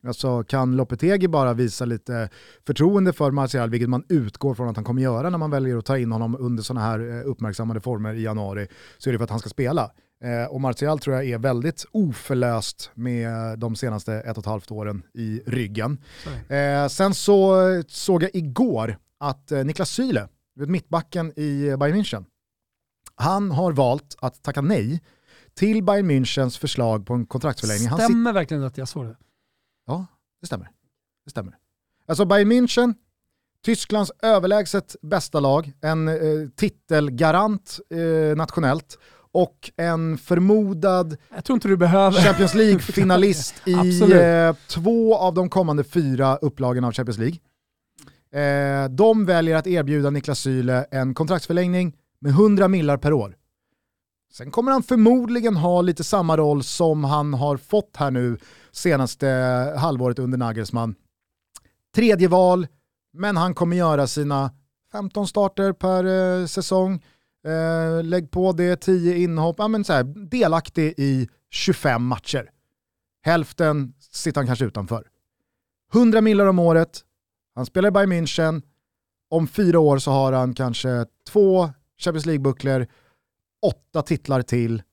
Alltså kan Lopetegi bara visa lite förtroende för Martial, vilket man utgår från att han kommer göra när man väljer att ta in honom under sådana här eh, uppmärksammade former i januari, så är det för att han ska spela. Eh, och Martial tror jag är väldigt oförlöst med de senaste ett och ett halvt åren i ryggen. Eh, sen så såg jag igår att eh, Niklas Syle, mittbacken i Bayern München, han har valt att tacka nej till Bayern Münchens förslag på en kontraktsförlängning. Han sit- Stämmer verkligen att jag såg det? Ja, det stämmer. Det stämmer. Alltså Bayern München, Tysklands överlägset bästa lag, en eh, titelgarant eh, nationellt och en förmodad. Champions League-finalist i eh, två av de kommande fyra upplagen av Champions League. Eh, de väljer att erbjuda Niklas Syle en kontraktsförlängning med 100 millar per år. Sen kommer han förmodligen ha lite samma roll som han har fått här nu senaste halvåret under Nagelsmann. Tredje val, men han kommer göra sina 15 starter per eh, säsong. Eh, lägg på det 10 inhopp, ja, men så här, delaktig i 25 matcher. Hälften sitter han kanske utanför. 100 millar om året, han spelar i Bayern München, om fyra år så har han kanske två Champions League-bucklor, åtta titlar till,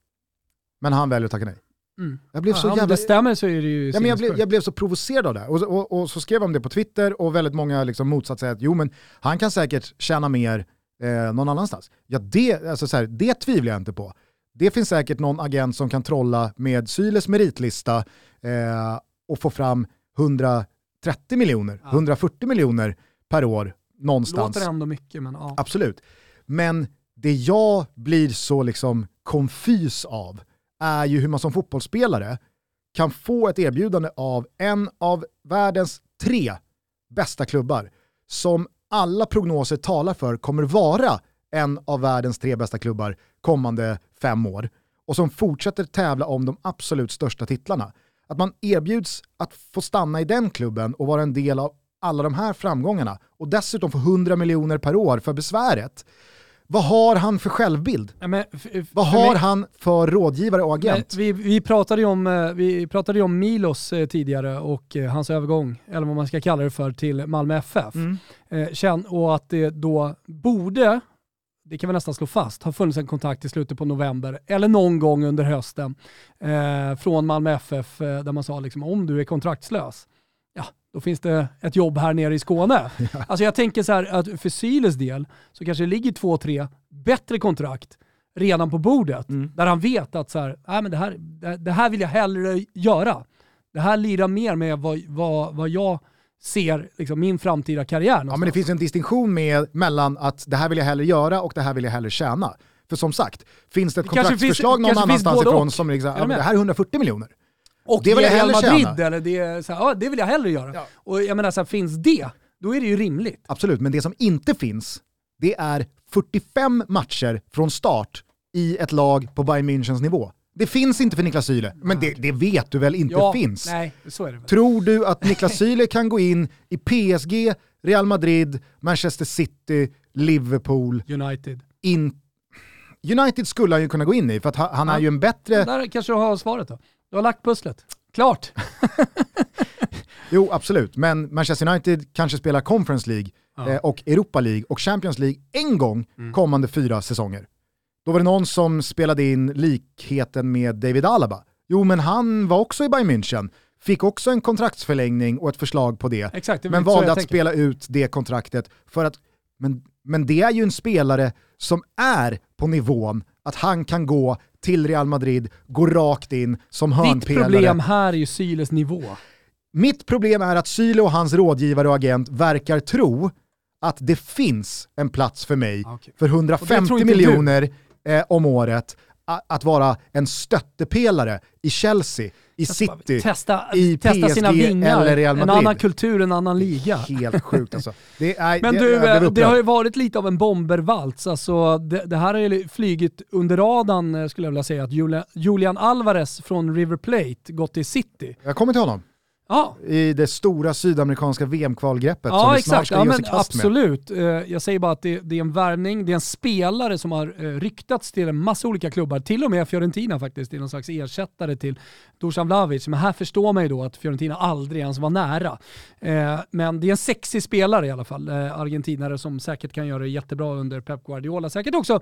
men han väljer att tacka nej. Mm. Jag blev så Ja, om jävla... det stämmer så är det ju Ja, men jag, blev, jag blev så provocerad av det. Och, och, och så skrev jag om det på Twitter och väldigt många liksom motsatte sig att jo men han kan säkert tjäna mer eh, någon annanstans. Ja det, alltså så här, det tvivlar jag inte på. Det finns säkert någon agent som kan trolla med Syles meritlista eh, och få fram 130 miljoner, Ja. 140 miljoner per år någonstans. Låter ändå mycket men ja. Absolut. Men det jag blir så liksom konfys av är ju hur man som fotbollsspelare kan få ett erbjudande av en av världens tre bästa klubbar som alla prognoser talar för kommer vara en av världens tre bästa klubbar kommande fem år och som fortsätter tävla om de absolut största titlarna. Att man erbjuds att få stanna i den klubben och vara en del av alla de här framgångarna och dessutom få 100 miljoner per år för besväret. Vad har han för självbild? Ja, men f- f- Vad för har mig- han för rådgivare och Men agent? Vi, vi, pratade ju om, eh, vi pratade om Milos eh, tidigare och eh, hans övergång, eller vad man ska kalla det för, till Malmö FF. Mm. Eh, och att det då borde, det kan vi nästan slå fast, ha funnits en kontakt i slutet på november eller någon gång under hösten eh, från Malmö FF eh, där man sa liksom om du är kontraktslös, då finns det ett jobb här nere i Skåne. Alltså jag tänker så här att för Syles del så kanske det ligger två, tre bättre kontrakt redan på bordet. Mm. Där han vet att så här, Nej, men det, här, det, här vill jag hellre göra. Det här lirar mer med vad, vad, vad jag ser liksom, min framtida karriär Ja, någonstans. men det finns en distinktion med, mellan att det här vill jag hellre göra och det här vill jag hellre tjäna. För som sagt, finns det ett kontraktsförslag någon annanstans ifrån och. som liksom, ja, det här är 140 miljoner. Och det vill jag Real hellre Madrid, tjäna. eller det, är så här, ja, det vill jag hellre göra. Ja. Och jag menar, så här, finns det, då är det ju rimligt. Absolut, men det som inte finns, det är 45 matcher från start i ett lag på Bayern Münchens nivå. Det finns inte för Niklas Syle, men det, det vet du väl inte ja, finns? Nej, så är det väl. Tror du att Niklas Syle kan gå in i PSG, Real Madrid, Manchester City, Liverpool, United. in... United skulle han ju kunna gå in i, för att han, han är ju en bättre... Där kanske du har svaret då. Du har lagt pusslet. Klart. Jo, absolut. Men Manchester United kanske spelar Conference League Ja. eh, och Europa League och Champions League en gång Mm. kommande fyra säsonger. Då var det någon som spelade in likheten med David Alaba. Jo, men han var också i Bayern München, fick också en kontraktsförlängning och ett förslag på det, Exakt, det men valde att tänker. spela ut det kontraktet för att, men, men det är ju en spelare som är på nivån att han kan gå till Real Madrid, gå rakt in som Ditt hörnpelare. problem här är ju Syles nivå. Mitt problem är att Syle och hans rådgivare och agent verkar tro att det finns en plats för mig Ah, okej. för Och det 150 tror inte miljoner eh, om året att vara en stöttepelare i Chelsea, i City, Testa, i testa PSG sina vingar. eller Real En Madrid. annan kultur, en annan liga. Helt sjukt alltså. Det är, Men det, du, eh, det upprörd. har ju varit lite av en bombervalts. Alltså, det, det här har ju flygit under radarn eh, skulle jag vilja säga. Att Julia, Julian Alvarez från River Plate gått till City. Jag kommer till honom. Ja, I det stora sydamerikanska VM-kvalgreppet som ja vi snart ska Ja, ge oss i kast med. absolut. Eh, Jag säger bara att det, det är en värvning, det är en spelare som har eh, ryktats till en massa olika klubbar, till och med Fiorentina faktiskt, i någon slags ersättare till Dusan Vlahovic. Men här förstår man ju då att Fiorentina aldrig ens var nära. Eh, Men det är en sexig spelare i alla fall, argentinare som säkert kan göra det jättebra under Pep Guardiola. Säkert också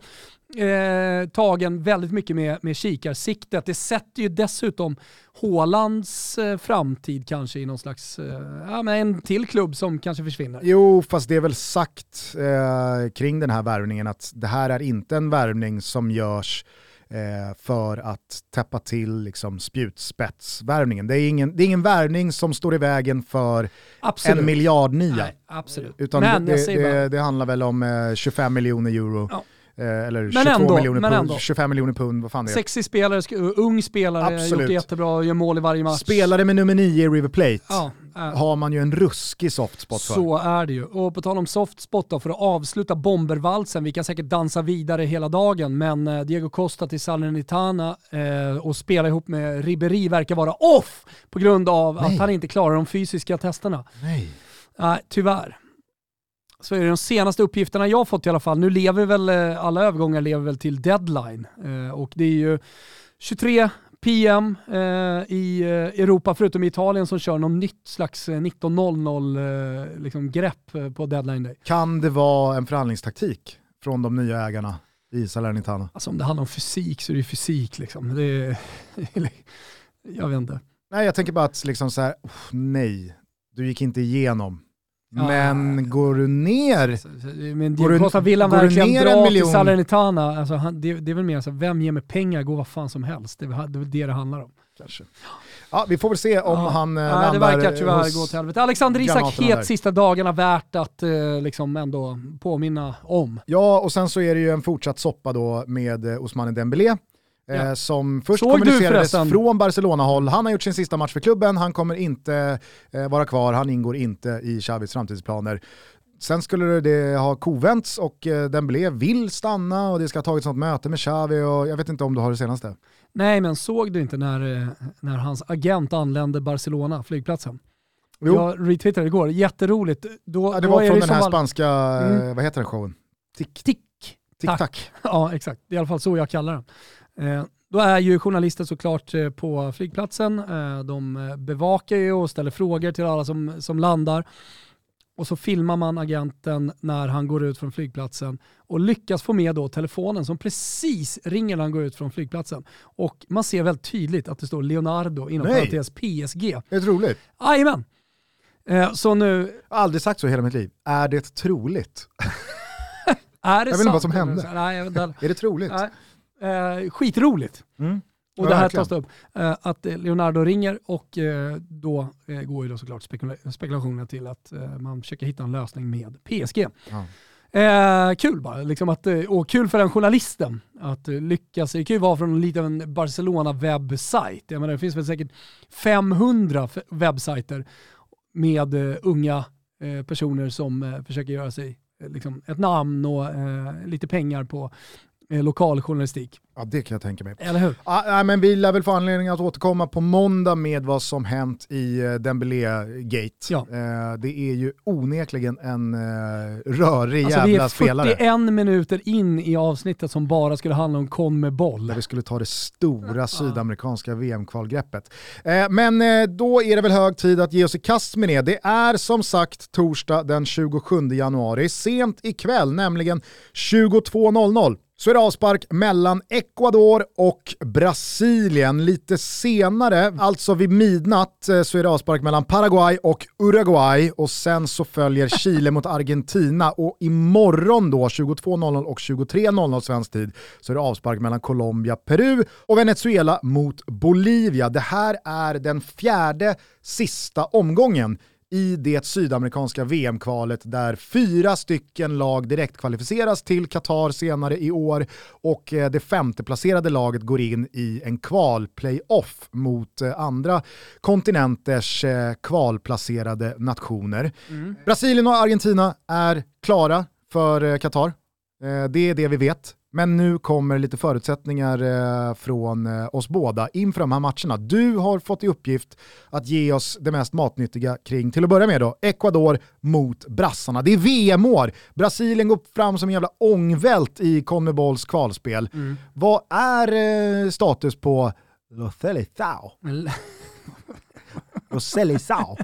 eh, tagen väldigt mycket med, med kikarsiktet. Det sätter ju dessutom Hålands framtid kanske i någon slags, eh, ja men en till klubb som kanske försvinner. Jo, fast det är väl sagt eh, kring den här värvningen att det här är inte en värvning som görs eh, för att täppa till liksom, spjutspetsvärvningen. Det är, ingen, det är ingen värvning som står i vägen för Absolut. en miljard nia. Nej, absolut. Utan men det, det, det, handlar väl om eh, 25 miljoner euro. Ja. Eh, eller Men 22 ändå, miljoner men pund, ändå. 25 miljoner pund, vad fan det är. sexig spelare, ung spelare, gjort Absolut. det jättebra, gör mål i varje match. Spelare med nummer 9 i River Plate Ja, äh, har man ju en ruskig soft spot för. så är det ju. Och på tal om soft spot då, för att avsluta bombervalsen, vi kan säkert dansa vidare hela dagen, men eh, Diego Costa till Salernitana eh, och spela ihop med Ribéry verkar vara off på grund av Nej. att han inte klarar de fysiska testerna. Nej. Nej, tyvärr. Så är det de senaste uppgifterna jag har fått i alla fall. Nu lever väl eh, alla övergångar lever väl till deadline eh, och det är ju 23 PM eh, i Europa, förutom i Italien som kör någon nytt slags eh, 19.00 eh, liksom grepp på deadline day. Kan det vara en förhandlingstaktik från de nya ägarna i Salernitana? Alltså om det handlar om fysik så är det ju fysik liksom. Det är, jag vet inte. Nej, jag tänker bara att liksom så här, "Uff, nej, du gick inte igenom. Ja. Men går du ner, Men Diego du- Costa vill han verkligen ner en dra till? Salernitana? Alltså han, det, det är väl mer så vem ger mig pengar går vad fan som helst. Det är väl det, det handlar om. kanske. Ja, vi får väl se om Ja. han eh, Nej, landar det verkar tyvärr gå till helvete. Alexander Isak där. het sista dagarna, värt att eh, liksom ändå påminna om. Ja, och sen så är det ju en fortsatt soppa då med eh, Ousmane Dembélé. Eh, Ja. Som först Såg kommunicerades från Barcelona-håll. Han har gjort sin sista match för klubben, han kommer inte eh, vara kvar, han ingår inte i Xavis framtidsplaner. Sen skulle det ha kovänts och eh, Dembélé vill stanna och det ska ha tagits något möte med Xavi och jag vet inte om du har det senaste. Nej, men såg du inte när, när hans agent anlände Barcelona, flygplatsen? Jo. Jag retweetade igår, jätteroligt. Då, Ja, det var från det den här spanska, Mm. vad heter den showen? Tick, Tick. tick tack. tack. Ja, exakt. Det är i alla fall så jag kallar den. Eh, då är ju journalister såklart eh, på flygplatsen. Eh, de bevakar ju och ställer frågor till alla som, som landar. Och så filmar man agenten när han går ut från flygplatsen och lyckas få med då telefonen som precis ringer när han går ut från flygplatsen. Och man ser väldigt tydligt att det står Leonardo inom parentes PSG. Det är roligt. Jajamän. Så nu... Jag har aldrig sagt så i hela mitt liv. Är det troligt? Är det jag vet inte vad som hände. Nej, är det troligt? Nej. Eh, skitroligt. Mm. Och Ja, det här verkligen. tas det upp. Eh, att Leonardo ringer och eh, då eh, går ju då såklart spekula- spekulationerna till att eh, man försöker hitta en lösning med PSG. Ja. Eh, kul bara, liksom att, eh, och kul för den journalisten att eh, lyckas. Det kan ju vara från en liten Barcelona-webbsajt. Jag menar, det finns väl säkert 500 f- webbsajter med eh, unga eh, personer som eh, försöker göra sig eh, liksom, ett namn och eh, lite pengar på eh, lokal journalistik. Ja, det kan jag tänka mig. Eller hur? Ah, nej, men vi lär väl få anledning att återkomma på måndag med vad som hänt i uh, Dembélé-gate. Ja. Eh, det är ju onekligen en uh, rörig Alltså jävla är spelare. 41 minuter in i avsnittet som bara skulle handla om kon med boll. Där vi skulle ta det stora sydamerikanska VM-kvalgreppet. Eh, men eh, då är det väl hög tid att ge oss i kast med det. Det är som sagt torsdag den 27 januari, sent ikväll, nämligen 22.00. Så är det avspark mellan Ecuador och Brasilien. Lite senare, alltså vid midnatt, eh, så är det avspark mellan Paraguay och Uruguay och sen så följer Chile mot Argentina och imorgon då 22.00 och 23.00 svensk tid så är det avspark mellan Colombia, Peru och Venezuela mot Bolivia. Det här är den fjärde sista omgången i det sydamerikanska VM-kvalet där fyra stycken lag direkt kvalificeras till Qatar senare i år och eh, det femteplacerade laget går in i en kval-playoff mot eh, andra kontinenters eh, kvalplacerade nationer. Brasilien och Argentina är klara för Qatar. Det är det vi vet. Men nu kommer lite förutsättningar eh, från eh, oss båda inför de här matcherna. Du har fått i uppgift att ge oss det mest matnyttiga kring, till att börja med då, Ecuador mot brassarna. Det är VM-år. Brasilien går fram som en jävla ångvält i Conmebols kvalspel. Vad är eh, status på Lo Seleção? Lo Seleção?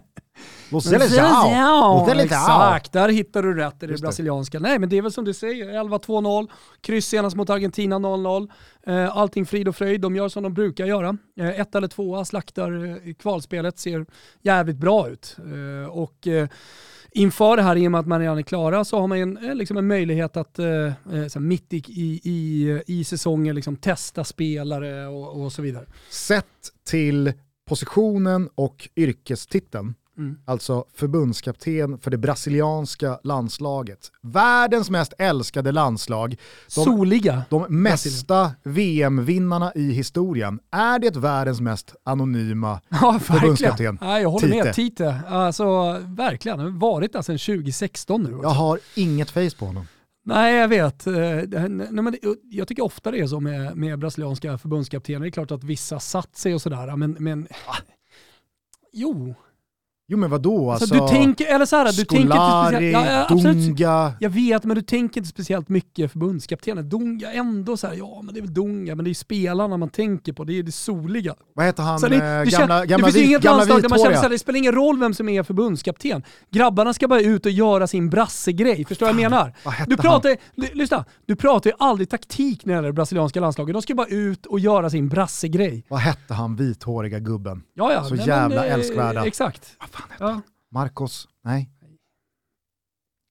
Lo Seleção? Lo Seleção? Exakt, där hittar du rätt i det Just det. brasilianska. Nej men det är väl som du säger, 11-2-0, kryss senast mot Argentina 0-0. Eh, Allting frid och fröjd, de gör som de brukar göra. Eh, Ett eller tvåa slaktar eh, kvalspelet, ser jävligt bra ut. Och inför det här, i och med att man redan är klara, så har man en, liksom en möjlighet att eh, mitt i, i, i, i säsongen liksom testa spelare och, och så vidare. Sett till positionen och yrkestiteln, Mm. alltså förbundskapten för det brasilianska landslaget. Världens mest älskade landslag. De, Soliga. de mesta VM-vinnarna i historien. Är det världens mest anonyma Ja, förbundskapten? Nej, jag håller med. Tite. Tite. Alltså, verkligen. Han har varit där sedan 2016 nu. Jag har inget face på honom. Nej, jag vet. Eh, jag tycker ofta det är så med, med brasilianska förbundskaptener. Det är klart att vissa satt sig och sådär, men, men jo. Jo men vadå? Alltså, Alltså, du tänker, eller så här, du tänker inte Scolari, ja, absolut. Dunga. Jag vet, men du tänker inte speciellt mycket förbundskaptener. Dunga, ändå så här, ja men det är väl Dunga, men det är spelarna man tänker på, det är det soliga. Vad heter han? Så det, eh, det, gamla kän- gamla, det finns inget landslag där man känner vithåriga. att det spelar ingen roll vem som är förbundskapten. Grabbarna ska bara ut och göra sin brassegrej. Förstår du vad jag menar? vad Du pratar, lyssna, du pratar ju aldrig taktik när det gäller det brasilianska landslaget. De ska bara ut och göra sin brassegrej. Vad hette han vithåriga gubben? Ja, ja, Så nej, jävla men, eh, älskvärda. Exakt. Fan hette Ja. Marcos? Nej.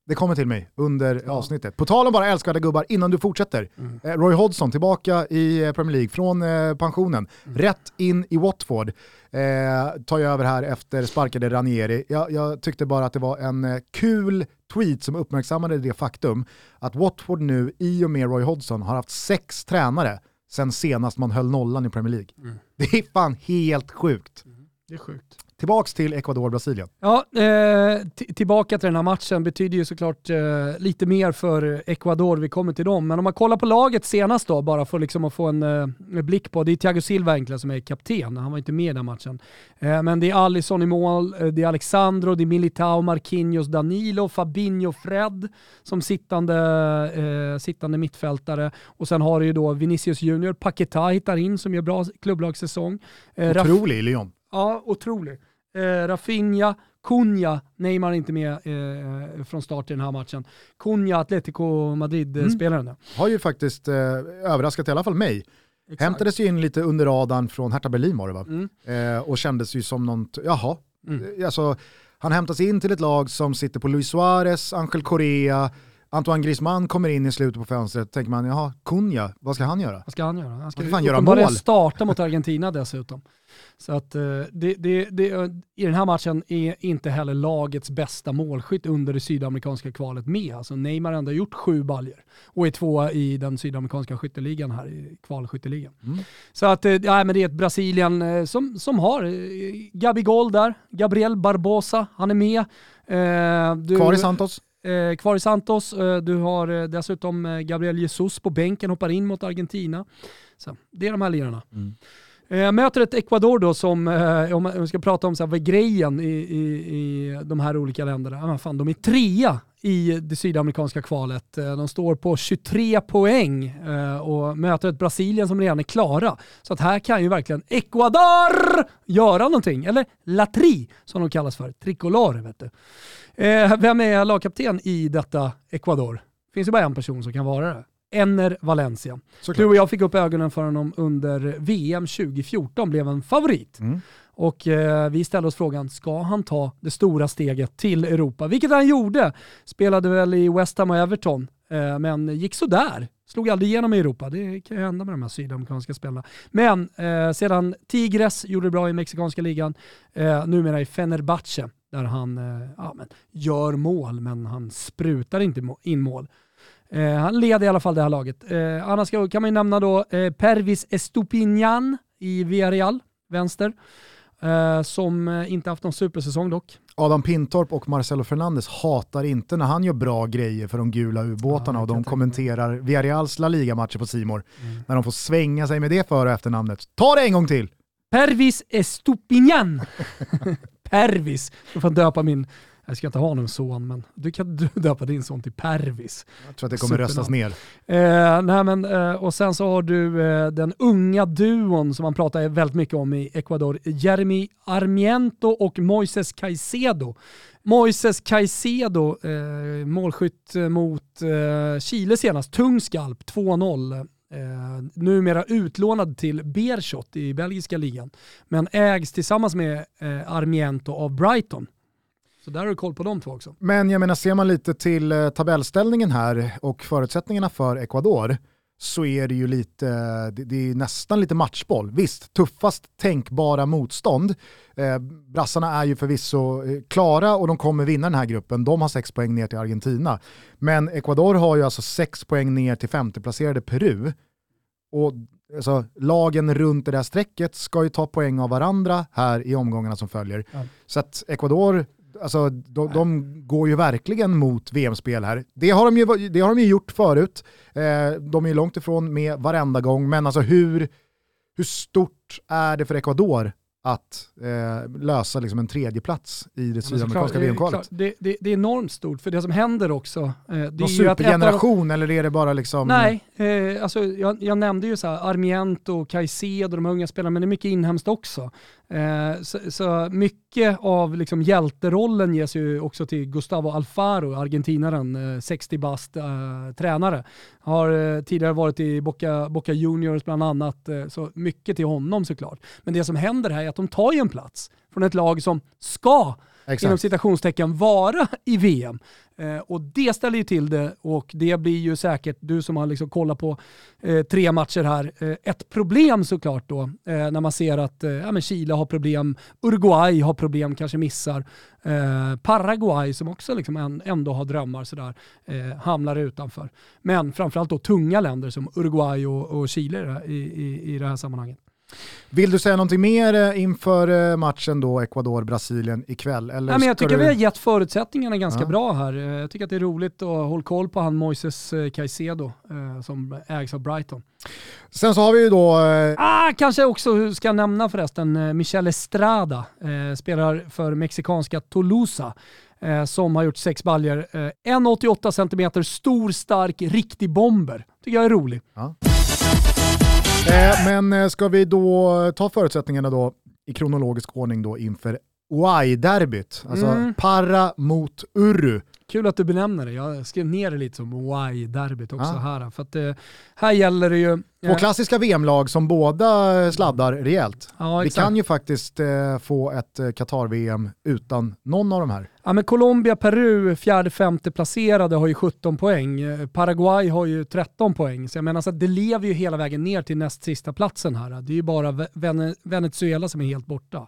Det kommer till mig under avsnittet. På tal om bara älskvärda gubbar, innan du fortsätter. Mm. Eh, Roy Hodgson tillbaka i eh, Premier League från eh, pensionen. Mm. Rätt in i Watford. Eh, tar jag över här efter sparkade Ranieri. Jag, jag tyckte bara att det var en kul tweet som uppmärksammade det faktum att Watford nu i och med Roy Hodgson har haft sex tränare sen senast man höll nollan i Premier League. Mm. Det är fan helt sjukt. Det är sjukt. Tillbaks till Ecuador-Brasilien. Ja, eh, tillbaka till den här matchen betyder ju såklart eh, lite mer för Ecuador, vi kommer till dem. Men om man kollar på laget senast då, bara för liksom att få en eh, blick på, det är Thiago Silva egentligen som är kapten, han var inte med i den matchen. Eh, men det är Alisson i mål, eh, det är Alexandro, det är Militao, Marquinhos, Danilo, Fabinho, Fred som sittande, eh, sittande mittfältare. Och sen har du ju då Vinicius Junior, Paquetá hittar in som gör bra klubblagssäsong. Eh, Otrolig i Lyon. Ja, otrolig. Eh, Rafinha, Cunha, Neymar inte med eh, från start i den här matchen. Cunha, Atletico Madrid-spelaren. Mm. Har ju faktiskt eh, överraskat i alla fall mig. Exakt. Hämtades ju in lite under radarn från Hertha Berlin var det va? Mm. Eh, och kändes ju som något, jaha. Mm. Eh, Alltså, Han hämtas in till ett lag som sitter på Luis Suarez, Angel Correa, Antoine Griezmann kommer in i slutet på fönstret, tänker man, jaha, Cunha, vad ska han göra? Vad ska han göra? Han ska Han fan göra mål. starta mot Argentina dessutom. Så att eh, det, det, det, i den här matchen är inte heller lagets bästa målskytt under det sydamerikanska kvalet med. Alltså Neymar har ändå gjort sju baljer och är tvåa i den sydamerikanska skytteligan här, i kvalskytteligan. Mm. Så att eh, ja, men det är ett Brasilien eh, som, som har Gabigol där, Gabriel Barbosa, han är med. Eh, du- Kvar i Santos? Eh, kvar i Santos. Eh, du har eh, dessutom eh, Gabriel Jesus på bänken, hoppar in mot Argentina. Så, det är de här lirarna. Mm. Eh, möter ett Ecuador då som, eh, om man ska prata om så här, vad är grejen i, i, i de här olika länderna, men fan, de är trea i det sydamerikanska kvalet. De står på 23 poäng och möter ett Brasilien som redan är klara. Så att här kan ju verkligen Ecuador göra någonting. Eller Latri som de kallas för, tricolor vet du. Eh, vem är lagkapten i detta Ecuador? finns ju bara en person som kan vara det. Enner Valencia. Du Såklart. och jag fick upp ögonen för honom under VM 2014, blev en favorit. Mm. Och eh, vi ställde oss frågan, ska han ta det stora steget till Europa? Vilket han gjorde. Spelade väl i West Ham och Everton, eh, men gick sådär. Slog aldrig igenom i Europa. Det kan ju hända med de här sydamerikanska spelarna. Men eh, sedan Tigres gjorde det bra i mexikanska ligan, eh, numera i Fenerbahce, där han eh, ja, men, gör mål, men han sprutar inte in mål. Eh, han leder i alla fall det här laget. Eh, annars ska, kan man ju nämna då eh, Pervis Estupinian i Villarreal, vänster. Eh, som eh, inte haft någon supersäsong dock. Adam Pintorp och Marcelo Fernandes hatar inte när han gör bra grejer för de gula ubåtarna Ja, och de kommenterar Villarreals La Liga-matcher på Simor Mm. när de får svänga sig med det före och efternamnet. Ta det en gång till! Pervis Estupinian. Pervis. Jag får döpa min, jag ska inte ha någon son, men du kan du döpa din son till Pervis. Jag tror att det kommer röstas ner. Eh, nej men, eh, och sen så har du eh, den unga duon som man pratar väldigt mycket om i Ecuador. Jeremy Armiento och Moises Caicedo. Moises Caicedo, eh, målskytt mot eh, Chile senast, tung skalp, 2-0. Eh, numera utlånad till Bershot i belgiska ligan, men ägs tillsammans med eh, Armiento av Brighton. Så där har du koll på de två också. Men jag menar, ser man lite till eh, tabellställningen här och förutsättningarna för Ecuador så är det ju lite, det, är nästan lite matchboll. Visst, tuffast tänkbara motstånd. Eh, brassarna är ju förvisso eh, klara och de kommer vinna den här gruppen. De har sex poäng ner till Argentina. Men Ecuador har ju alltså sex poäng ner till femteplacerade Peru. Och alltså, lagen runt det där strecket ska ju ta poäng av varandra här i omgångarna som följer. Ja. Så att Ecuador, alltså, de, de går ju verkligen mot VM-spel här. Det har de ju, det har de ju gjort förut. Eh, de är ju långt ifrån med varenda gång, men alltså hur, hur stort är det för Ecuador att eh, lösa liksom en tredje plats i det sydamerikanska är VM-kvalet? Det, det, det är enormt stort, för det som händer också, eh, det är Någon att ett av supergeneration eller är det bara liksom... Nej, eh, alltså jag, jag nämnde ju så här Armiento, Caicedo, de unga spelarna, men det är mycket inhemskt också. Eh, så, så mycket av liksom hjälterollen ges ju också till Gustavo Alfaro, argentinaren, eh, 60 bast eh, tränare. Har eh, tidigare varit i Boca, Boca Juniors bland annat, eh, så mycket till honom såklart. Men det som händer här är att de tar ju en plats från ett lag som ska inom Exakt. citationstecken vara i VM. Eh, och det ställer ju till det och det blir ju säkert, du som har liksom kollat på eh, tre matcher här, eh, ett problem såklart då eh, när man ser att eh, ja, men Chile har problem, Uruguay har problem, kanske missar, eh, Paraguay som också liksom en, ändå har drömmar sådär, hamnar utanför. Men framförallt då tunga länder som Uruguay och, och Chile i, i, i det här sammanhanget. Vill du säga någonting mer eh, inför eh, matchen då Ecuador-Brasilien ikväll? Eller Nej, men jag tycker du... vi har gett förutsättningarna ganska Ja. bra här. Eh, Jag tycker att det är roligt att hålla koll på han Moises Caicedo som ägs av Brighton. Sen så har vi ju då... Ah, kanske också ska jag nämna förresten Michel Estrada, spelar för mexikanska Tolosa. Som har gjort sex baljer. Eh, 1,88 cm, stor, stark, riktig bomber. Tycker jag är rolig. Eh, men eh, ska vi då ta förutsättningarna då i kronologisk ordning då inför Uai-derbyt? Alltså Mm. Parra mot Uru. Kul att du benämner det. Jag skrev ner det lite som Y-derbyt också Ja. här. För att, eh, här gäller det ju Två klassiska VM-lag som båda sladdar rejält. Ja, Vi kan ju faktiskt eh, få ett Qatar-VM utan någon av de här. Ja, men Colombia, Peru, fjärde, femte placerade har ju 17 poäng. Paraguay har ju 13 poäng. Så jag menar så det lever ju hela vägen ner till näst sista platsen här. Det är ju bara Venezuela som är helt borta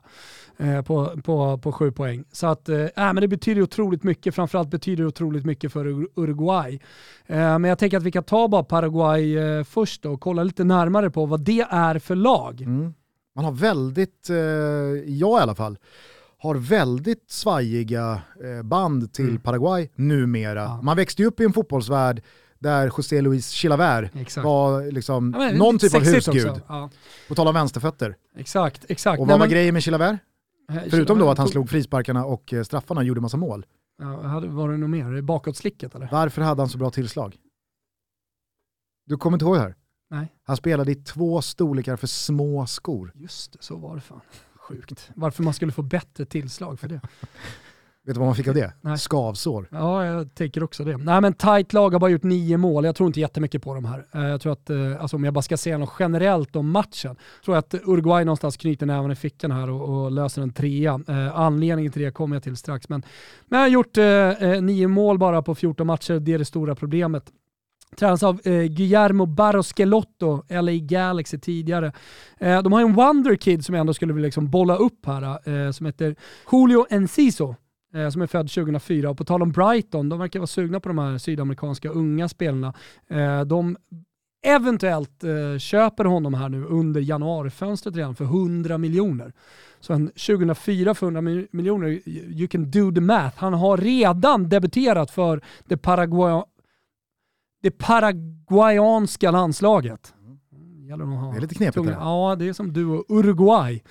eh, på, på, på sju poäng. Så att, eh, äh, men det betyder otroligt mycket. Framförallt betyder det otroligt mycket för Uruguay. Eh, men jag tänker att vi kan ta bara Paraguay eh, först då och kolla lite närmare på vad det är för lag. Mm. Man har väldigt, eh, jag i alla fall, har väldigt svajiga eh, band till Mm. Paraguay numera. Ja. Man växte ju upp i en fotbollsvärld där José Luis Chilavert Exakt. var liksom Ja, någon typ av husgud. också. Ja, På tal om vänsterfötter. exakt, exakt. Och Nej, vad var men- grejen med Chilavert? eh, Förutom då att han slog frisparkarna och eh, straffarna och gjorde massa mål. Ja, var det något mer? Bakåtslicket eller? Varför hade han så bra tillslag? Du kommer inte ihåg det här? Nej. Han spelade i två storlekar för små skor. Just det, så var det fan. Sjukt. Varför man skulle få bättre tillslag för det. Vet du vad man fick av det? Nej. Skavsår. Ja, jag tänker också det. Nej men tight lag har bara gjort nio mål. Jag tror inte jättemycket på de här. Eh, Jag tror att, eh, alltså om jag bara ska säga något generellt om matchen, tror jag att Uruguay någonstans knyter näven i fickan här och, och löser en trea. Eh, anledningen till det kommer jag till strax. Men, men jag har gjort eh, eh, nio mål bara på 14 matcher. Det är det stora problemet. Tränas av eh, Guillermo Barroschelotto, LA Galaxy tidigare. Eh, de har en Wonderkid som jag ändå skulle vilja liksom bolla upp här, eh, som heter Julio Enciso eh, som är född 2004. Och på tal om Brighton, de verkar vara sugna på de här sydamerikanska unga spelarna. Eh, de eventuellt eh, köper honom här nu under januarifönstret redan för 100 miljoner. Så en 2004 för 100 miljoner, you can do the math. Han har redan debuterat för det, Paraguay det paraguayanska landslaget. Ha Det är lite knepigt tunga-. Ja, det är som du och Uruguay.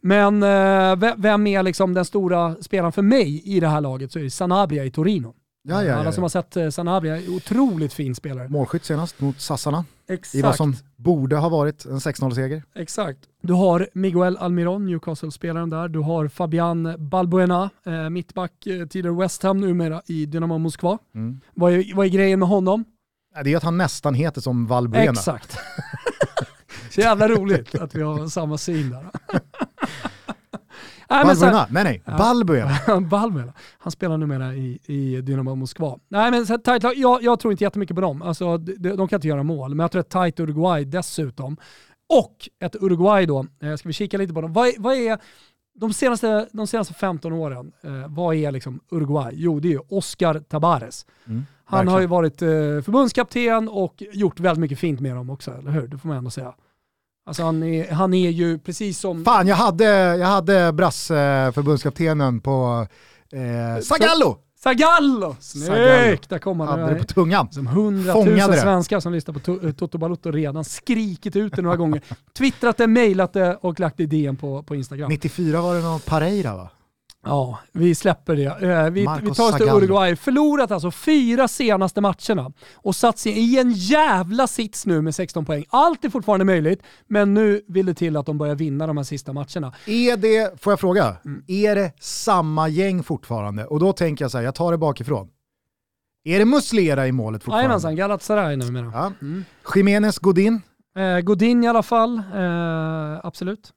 Men eh, ve- vem är liksom den stora spelaren för mig i det här laget så är det Sanabria i Torino. Ja, ja, Alla ja, som har sett eh, Sanabria, är otroligt fin spelare. Målskytt senast mot Sassarna i vad Exakt. som borde ha varit en 6-0-seger. Exakt. Du har Miguel Almiron, Newcastle-spelaren där. Du har Fabian Balbuena, eh, mittback, tidigare West Ham, numera i Dynamo Moskva. Mm. Vad är, vad är grejen med honom? Det är att han nästan heter som Valbuena. Exakt. Så jävla roligt att vi har samma syn där. Nej, Valbuena? Nej nej, Ja. Balbuena. Balmela. Han spelar numera i, i Dynamo Moskva. Nej men så lag, jag, jag tror inte jättemycket på dem. Alltså, de, de kan inte göra mål, men jag tror ett tight Uruguay dessutom. Och ett Uruguay då, eh, ska vi kika lite på dem. Vad vad är de, senaste, de senaste 15 åren, eh, vad är liksom Uruguay? Jo, det är ju Oscar Tabares. Mm, Han har ju verkligen. varit eh, förbundskapten och gjort väldigt mycket fint med dem också, eller hur? Det får man ändå säga. Alltså han är, han är ju precis som... Fan, jag hade, jag hade Brasse, förbundskaptenen på eh, Zagallo! Zagallo. Snyggt! Där kommer han. Hade det på tungan. Som hundratusen svenskar som lyssnar på eh, Toto Balotto redan skrikit ut det några gånger. Twittrat det, mejlat det och lagt det i DM på, på Instagram. 94 var det någon Pareira va? Ja, vi släpper det. Eh, Vi, vi tar oss till. Uruguay. Förlorat alltså fyra senaste matcherna och satt sig i en jävla sits nu med 16 poäng. Allt är fortfarande möjligt, men nu vill det till att de börjar vinna de här sista matcherna. Är det, får jag fråga, Mm. är det samma gäng fortfarande? Och då tänker jag så här, jag tar det bakifrån. Är det Muslera i målet Jajamensan, fortfarande? Galatasaray numera. Ja. Mm. Jiménez Godin, Eh, Godin i alla fall, eh, absolut.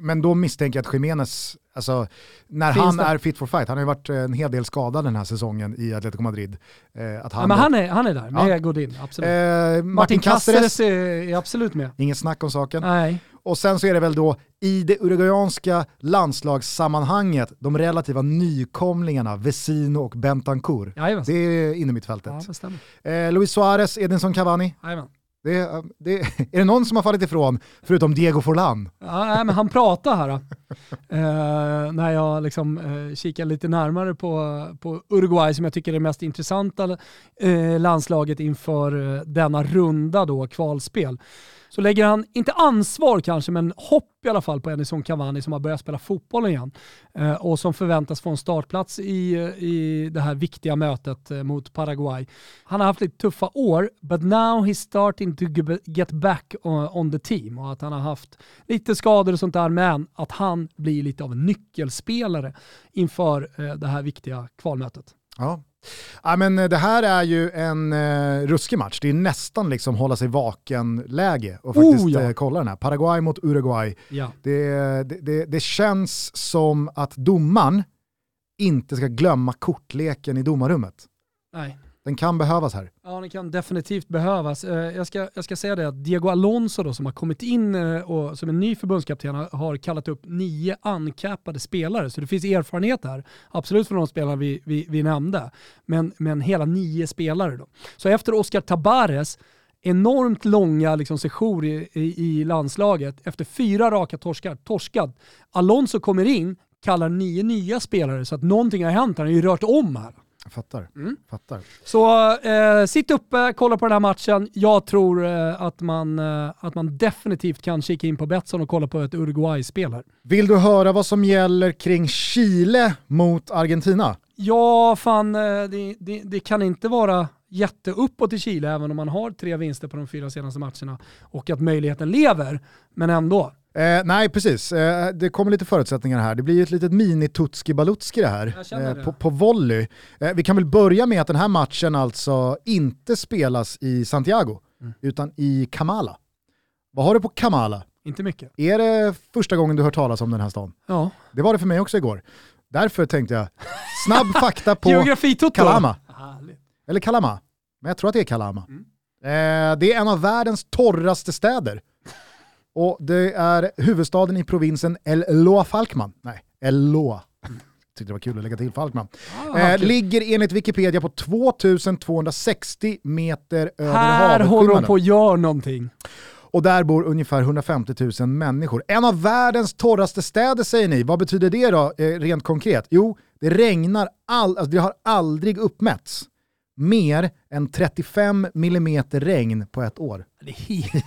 Men då misstänker jag att Jiménez, alltså när Finns han det? är fit for fight, han har ju varit en hel del skadad den här säsongen i Atletico Madrid. Eh, att Ja, han men då- han, är, han är där med Ja. Godin, absolut. eh, Martin, Martin Cáceres, är, absolut med. inget snack om saken. Nej. Och sen så är det väl då i det uruguayanska landslagssammanhanget, de relativa nykomlingarna Vesino och Bentancourt. Jajamensan. Det är inne mitt fältet. Ja. Eh, Luis Suarez, Edinson Cavani. Jajamän. Det, är- det, är det någon som har fallit ifrån, förutom Diego Forlan? Ja, nej, men han pratar här. eh, när jag liksom, eh, kikar lite närmare på, på Uruguay som jag tycker är det mest intressanta eh, landslaget inför eh, denna runda då, kvalspel. Så lägger han, inte ansvar kanske, men hopp i alla fall på Edison Cavani som har börjat spela fotboll igen eh, och som förväntas få en startplats i, i det här viktiga mötet eh, mot Paraguay. Han har haft lite tuffa år, but now he's starting to get back on, on the team och att han har haft lite skador och sånt där, men att han blir lite av en nyckelspelare inför eh, det här viktiga kvalmötet. Ja, Ja, men eh, det här är ju en eh, ruskig match. Det är nästan liksom hålla sig vaken-läge och faktiskt Oh, ja. eh, kolla den här. Paraguay mot Uruguay. Ja. Det, det, det, det känns som att domaren inte ska glömma kortleken i domarrummet. Nej. Den kan behövas här. Ja, den kan definitivt behövas. Eh, jag ska, jag ska säga det att Diego Alonso då, som har kommit in eh, och som en ny förbundskapten har- kallat upp nio ankappade spelare. Så det finns erfarenhet här, absolut från de spelare vi, vi, vi nämnde. Men, men hela nio spelare då. Så efter Oscar Tabares enormt långa liksom, session i, i, i landslaget, efter fyra raka torskar, torskad. Alonso kommer in, kallar nio nya spelare så att någonting har hänt. Han har ju rört om här. Jag fattar. Mm. fattar. Så eh, sitt uppe, kolla på den här matchen. Jag tror eh, att, man, eh, att man definitivt kan kika in på Betsson och kolla på ett Uruguay-spel här. Vill du höra vad som gäller kring Chile mot Argentina? Ja, fan, eh, det, det, det kan inte vara jätteuppåt i Chile även om man har tre vinster på de fyra senaste matcherna och att möjligheten lever. Men ändå. Eh, nej, precis. Eh, det kommer lite förutsättningar här. Det blir ett litet mini-tutski balutski det här. Eh, det. på, på volley. Eh, vi kan väl börja med att den här matchen alltså inte spelas i Santiago, Mm. utan i Kamala. Vad har du på Kamala? Inte mycket. Är det första gången du hört talas om den här stan? Ja. Det var det för mig också igår. Därför tänkte jag, snabb fakta på. Kalama. Härligt. Eller Kalama. Men jag tror att det är Kalama. Mm. Eh, det är en av världens torraste städer. Och det är huvudstaden i provinsen El Loa Falkman. Nej, El Loa. Tyckte det var kul att lägga till Falkman. Ah, Eh, ligger enligt Wikipedia på 2260 meter över här håller de på att göra någonting. Och där bor ungefär 150 000 människor. En av världens torraste städer säger ni. Vad betyder det då eh, rent konkret? Jo, det regnar, all, alltså det har aldrig uppmätts mer än 35 millimeter regn på ett år Det är,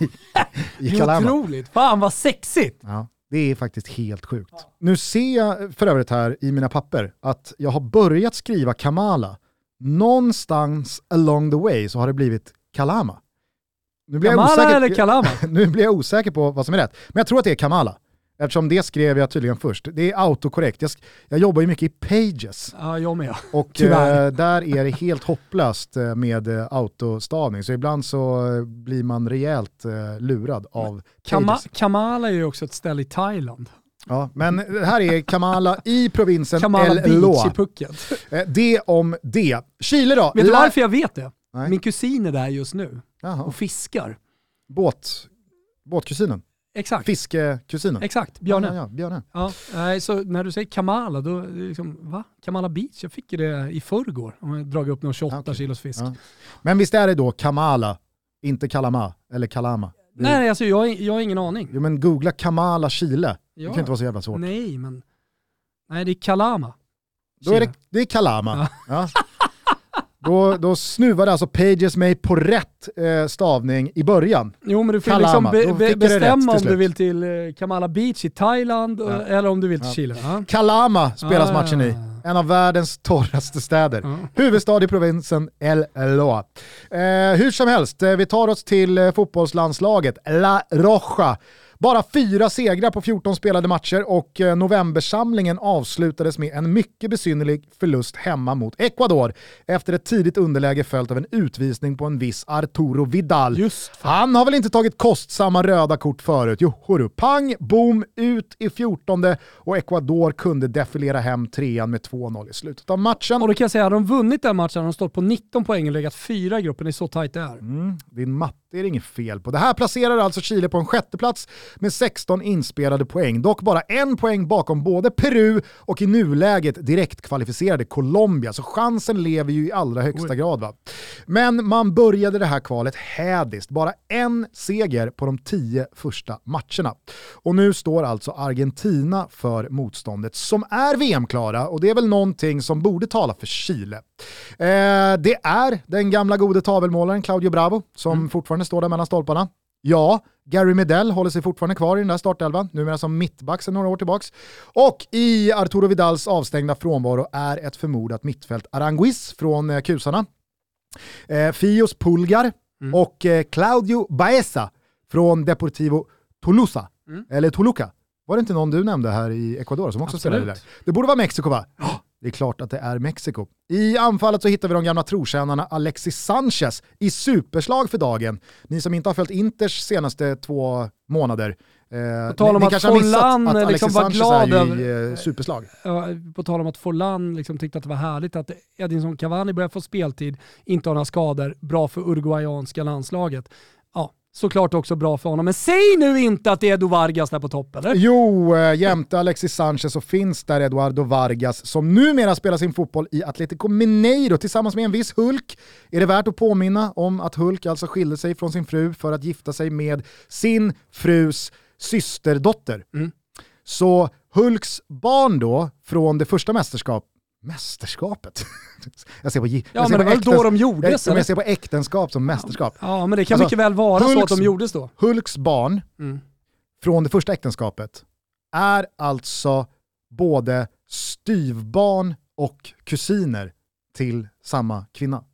det otroligt. Fan vad sexigt. Ja, det är faktiskt helt sjukt. Nu ser jag för övrigt här i mina papper att jag har börjat skriva Kamala. Någonstans along the way så har det blivit Kalama. Nu blir, jag Kamala osäker, eller Kalama? nu blir jag osäker på vad som är rätt. Men jag tror att det är Kamala. Eftersom det skrev jag tydligen först. Det är autokorrekt. Jag, jag jobbar ju mycket i Pages. Ja, jag med. Och eh, där är det helt hopplöst eh, med eh, autostavning. Så ibland så eh, blir man rejält eh, lurad av Kama, Pages. Kamala är ju också ett ställe i Thailand. Ja, men här är Kamala i provinsen Kamala El Beach i Loa. Phuket. Eh, Det om det. Chile då? Vet du varför jag vet det? Nej. Min kusin är där just nu Jaha. och fiskar. Båt, båtkusinen. Exakt, Fiskekusinen. exakt. Björne. Ja, ja, Björne. Ja, nej, så när du säger Kamala, då det liksom, va? Kamala Beach? Jag fick ju det i förrgår. Om jag dragit upp någon 28 Okej. kilos fisk. Ja. Men visst är det då Kamala, inte Kalama eller Kalama? Det- Nej, alltså jag, jag har ingen aning. Jo men googla Kamala Chile. Det Ja. kan inte vara så jävla svårt. Nej, men... Nej, det är Kalama. Då är det, det är Kalama. Ja. Då, då snuvade alltså Pages mig på rätt eh, stavning i början. Jo, men du får Kalama. liksom be, be, bestämma om du vill till eh, Kamala Beach i Thailand och- Ja. eller om du vill till Ja. Chile. Ja. Kalama spelas Ah. matchen i. En av världens torraste städer. Ja. Huvudstad i provinsen El Loa. Eh, hur som helst, eh, vi tar oss till eh, fotbollslandslaget La Roja. Bara fyra segrar på 14 spelade matcher och eh, novembersamlingen avslutades med en mycket besynnerlig förlust hemma mot Ecuador efter ett tidigt underläge följt av en utvisning på en viss Arturo Vidal. Han har väl inte tagit kostsamma röda kort förut? Jo, hörru. Pang, boom, ut i 14 och Ecuador kunde defilera hem trean med 2-0 i slutet av matchen. Och då kan jag säga, hade de vunnit den matchen hade de stått på 19 poäng och legat fyra i gruppen. Det är så tajt det är. Mm, din matte är det inget fel på. Det här placerar alltså Chile på en sjätteplats med 16 inspelade poäng. Dock bara en poäng bakom både Peru och i nuläget direkt kvalificerade Colombia. Så chansen lever ju i allra högsta Oj. grad. Va? Men man började det här kvalet hädiskt. Bara en seger på de tio första matcherna. Och nu står alltså Argentina för motståndet som är VM-klara och det är väl någonting som borde tala för Chile. Eh, det är den gamla gode tavelmålaren Claudio Bravo som fortfarande står där mellan stolparna. Ja, Gary Medell håller sig fortfarande kvar i den där startelvan, numera som mittback sedan några år tillbaks. Och i Arturo Vidals avstängda frånvaro är ett förmodat mittfält Aranguiz från eh, kusarna, eh, Fios Pulgar Mm. och eh, Claudio Baeza från Deportivo Tolosa, Mm. eller Toluca. Var det inte någon du nämnde här i Ecuador som också Absolut. spelade där? Det borde vara Mexiko va? Det är klart att det är Mexiko. I anfallet så hittar vi de gamla trotjänarna Alexis Sanchez i superslag för dagen. Ni som inte har följt Inters senaste två månader, eh, På tal om att Forlan, att liksom Alexis var glad över- eh, superslag. Ja, På tal om att Forlan liksom tyckte att det var härligt att Edinson Cavani börjar få speltid, inte har några skador, bra för uruguayanska landslaget. Såklart också bra för honom. Men säg nu inte att det är Edo Vargas där på topp eller? Jo, eh, jämte Alexis Sanchez så finns där Eduardo Vargas som numera spelar sin fotboll i Atletico Mineiro tillsammans med en viss Hulk. Är det värt att påminna om att Hulk alltså skilde sig från sin fru för att gifta sig med sin frus systerdotter. Mm. Så Hulks barn då från det första mästerskap Mästerskapet? Jag ser på, Ja, ser men på det var då de gjordes, Jag, jag ser på äktenskap som mästerskap. Ja, men det kan Alltså, mycket väl vara så att Hulks- de gjordes då. Hulks barn Mm. från det första äktenskapet är alltså både styvbarn och kusiner till samma kvinna.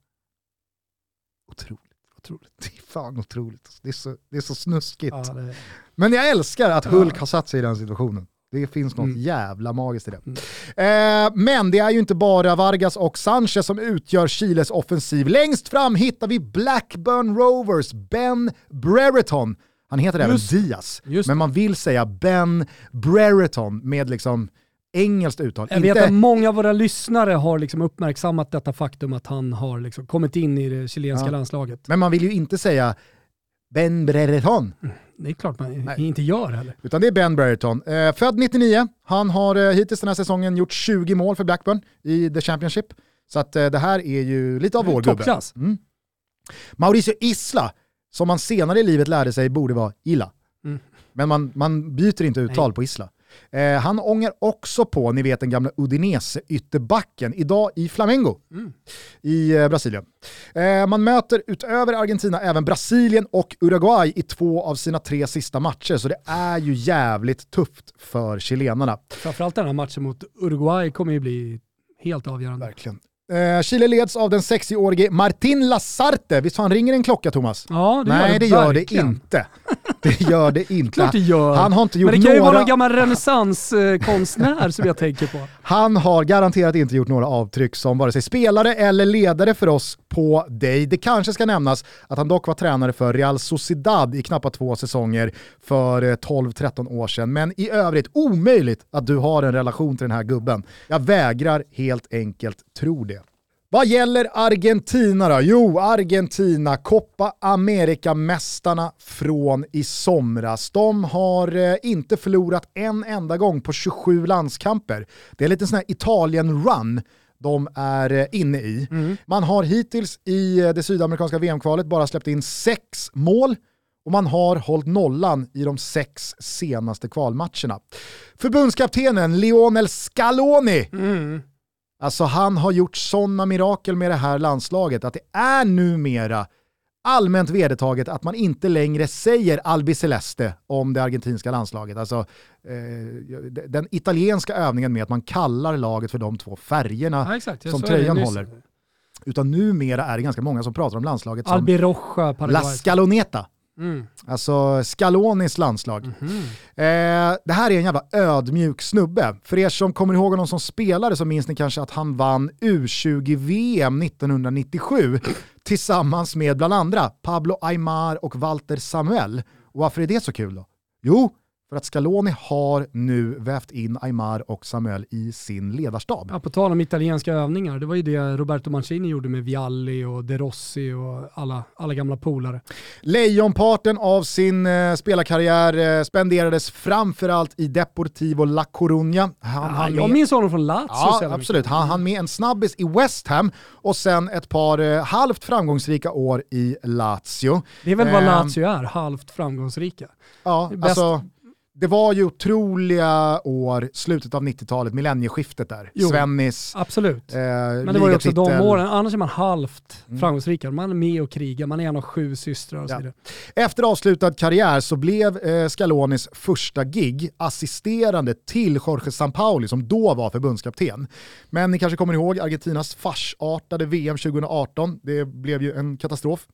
Otroligt, otroligt. Det är fan otroligt. Det är så, det är så snuskigt. Ja, det, Men jag älskar att Ja. Hulk har satt sig i den situationen. Det finns något Mm. jävla magiskt i det. Eh, men det är ju inte bara Vargas och Sanchez som utgör Chiles offensiv. Längst fram hittar vi Blackburn Rovers Ben Brereton. Han heter Just- även Diaz, just men man vill säga Ben Brereton med liksom engelskt uttal. jag vet Inte- att många av våra lyssnare har liksom uppmärksammat detta faktum att han har liksom kommit in i det chilenska Ja. landslaget. Men man vill ju inte säga Ben Brereton. Det är klart man Nej. inte gör heller. Utan det är Ben Brereton. Eh, född 99, han har eh, hittills den här säsongen gjort 20 mål för Blackburn i The Championship. Så att, eh, det här är ju lite av vår gubbe. Toppklass. Mm. Mauricio Isla, som man senare i livet lärde sig borde vara Illa. Mm. Men man, man byter inte uttal Nej. på Isla. Eh, han ångar också på, ni vet den gamla Udinese-ytterbacken, idag i Flamengo Mm. i eh, Brasilien. Eh, man möter utöver Argentina även Brasilien och Uruguay i två av sina tre sista matcher, så det är ju jävligt tufft för chilenarna. Framförallt den här matchen mot Uruguay kommer ju bli helt avgörande. Verkligen. Eh, Chile leds av den 60-årige Martin Lasarte. Visst fan ringer en klocka Thomas? Ja, det Nej, gör det det, gör det inte. Det gör det inte. Klart det gör. Han har inte gjort Men det kan ju vara några... någon gammal renässanskonstnär som jag tänker på. Han har garanterat inte gjort några avtryck som vare sig spelare eller ledare för oss på dig. Det kanske ska nämnas att han dock var tränare för Real Sociedad i knappt två säsonger för eh, 12-13 år sedan. Men i övrigt omöjligt att du har en relation till den här gubben. Jag vägrar helt enkelt tro det. Vad gäller Argentina då? Jo, Argentina, Copa America-mästarna från i somras. De har eh, inte förlorat en enda gång på 27 landskamper. Det är lite sån här Italien-run de är eh, inne i. Man har hittills i eh, det sydamerikanska VM-kvalet bara släppt in sex mål och man har hållit nollan i de sex senaste kvalmatcherna. Förbundskaptenen Lionel Scaloni Alltså han har gjort sådana mirakel med det här landslaget att det är numera allmänt vedertaget att man inte längre säger Albi Celeste om det argentinska landslaget. Alltså eh, den italienska övningen med att man kallar laget för de två färgerna Ja, exakt. Som tröjan håller. Utan numera är det ganska många som pratar om landslaget som Albi Roja, La. Scaloneta. Mm. Alltså Scalonis landslag. Mhm. Eh, det här är en jävla ödmjuk snubbe. För er som kommer ihåg honom som spelare så minns ni kanske att han vann U20-VM 1997 tillsammans med bland andra Pablo Aymar och Walter Samuel. Och varför är det så kul då? Jo, för att Scaloni har nu vävt in Aymar och Samuel i sin ledarstab. Ja, på tal om italienska övningar, det var ju det Roberto Mancini gjorde med Vialli och De Rossi och alla, alla gamla polare. Lejonparten av sin eh, spelarkarriär eh, spenderades framförallt i Deportivo La Coruña. Han, Ah, han jag med- minns honom från Lazio. Ja, absolut. Han hann med en snabbis i West Ham och sen ett par eh, halvt framgångsrika år i Lazio. Det är väl vad Ehm, Lazio är, halvt framgångsrika. Ja, alltså, det var ju otroliga år, slutet av 90-talet, millennieskiftet där. Jo. Svennis, Absolut. eh, Men det var ju också de åren, annars är man halvt Mm. framgångsrika. Man är med och krigar, man är en av sju systrar och så Ja. vidare. Efter avslutad karriär så blev eh, Scalonis första gig assisterande till Jorge Sampaoli som då var förbundskapten. Men ni kanske kommer ihåg Argentinas farsartade VM 2018. Det blev ju en katastrof.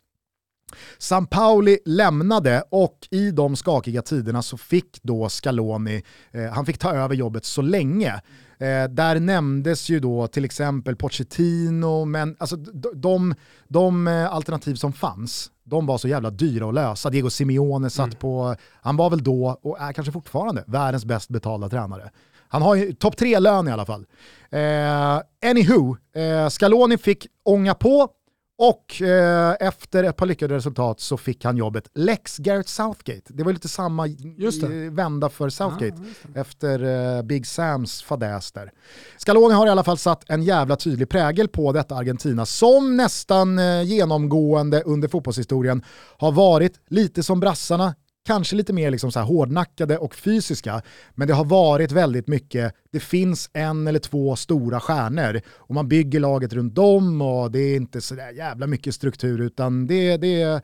San Pauli lämnade och i de skakiga tiderna så fick då Scaloni, eh, han fick ta över jobbet så länge. Eh, där nämndes ju då till exempel Pochettino, men alltså de, de, de eh, alternativ som fanns, de var så jävla dyra att lösa. Diego Simeone satt mm. på, han var väl då, och är kanske fortfarande, världens bäst betalda tränare. Han har ju topp tre-lön i alla fall. Eh, anywho, eh, Scaloni fick ånga på och eh, efter ett par lyckade resultat så fick han jobbet Lex Garrett Southgate. Det var lite samma vända för Southgate ah, efter eh, Big Sams fadäs där. Scaloni har i alla fall satt en jävla tydlig prägel på detta Argentina som nästan eh, genomgående under fotbollshistorien har varit lite som brassarna kanske lite mer liksom så här hårdnackade och fysiska, men det har varit väldigt mycket, det finns en eller två stora stjärnor och man bygger laget runt dem och det är inte så jävla mycket struktur utan det, det är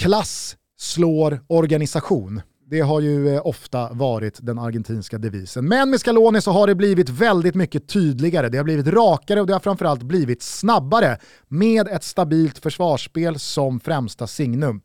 klass slår organisation. Det har ju eh, ofta varit den argentinska devisen. Men med Scaloni så har det blivit väldigt mycket tydligare, det har blivit rakare och det har framförallt blivit snabbare med ett stabilt försvarsspel som främsta signum.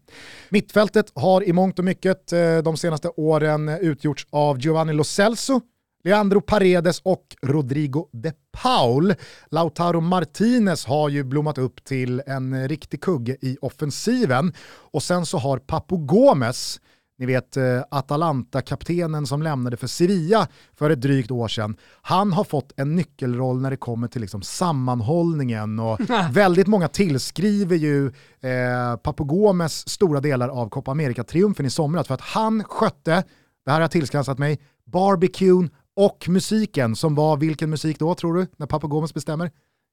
Mittfältet har i mångt och mycket eh, de senaste åren utgjorts av Giovanni Lo Celso, Leandro Paredes och Rodrigo de Paul. Lautaro Martinez har ju blommat upp till en riktig kugge i offensiven. Och sen så har Papu Gomes ni vet eh, Atalanta-kaptenen som lämnade för Sevilla för ett drygt år sedan, han har fått en nyckelroll när det kommer till liksom sammanhållningen och väldigt många tillskriver ju eh, Papu Gomes stora delar av Copa America-triumfen i somras för att han skötte, det här har jag tillskansat mig, barbecuen och musiken som var vilken musik då tror du, när Papu Gomes bestämmer?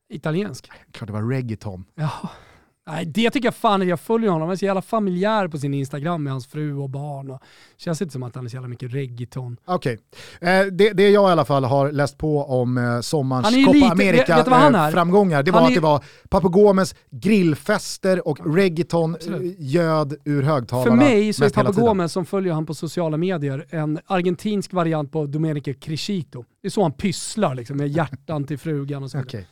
Italiensk. Klart det var reggaeton. Ja. Nej, det tycker jag fan att jag följer honom. Han är så jävla familjär på sin Instagram med hans fru och barn. Och känns inte som att han är så jävla mycket reggaeton. Okej. Okay. Eh, det, det jag i alla fall har läst på om eh, sommarens Copa America-framgångar, eh, det var är... att det var Papagomes grillfester och reggaeton Absolut. Eh, göd ur högtalarna För mig så är Papagomes, som följer han på sociala medier, en argentinsk variant på Domenico Crescito. Det är så han pysslar liksom, med hjärtan till frugan och så. Okay.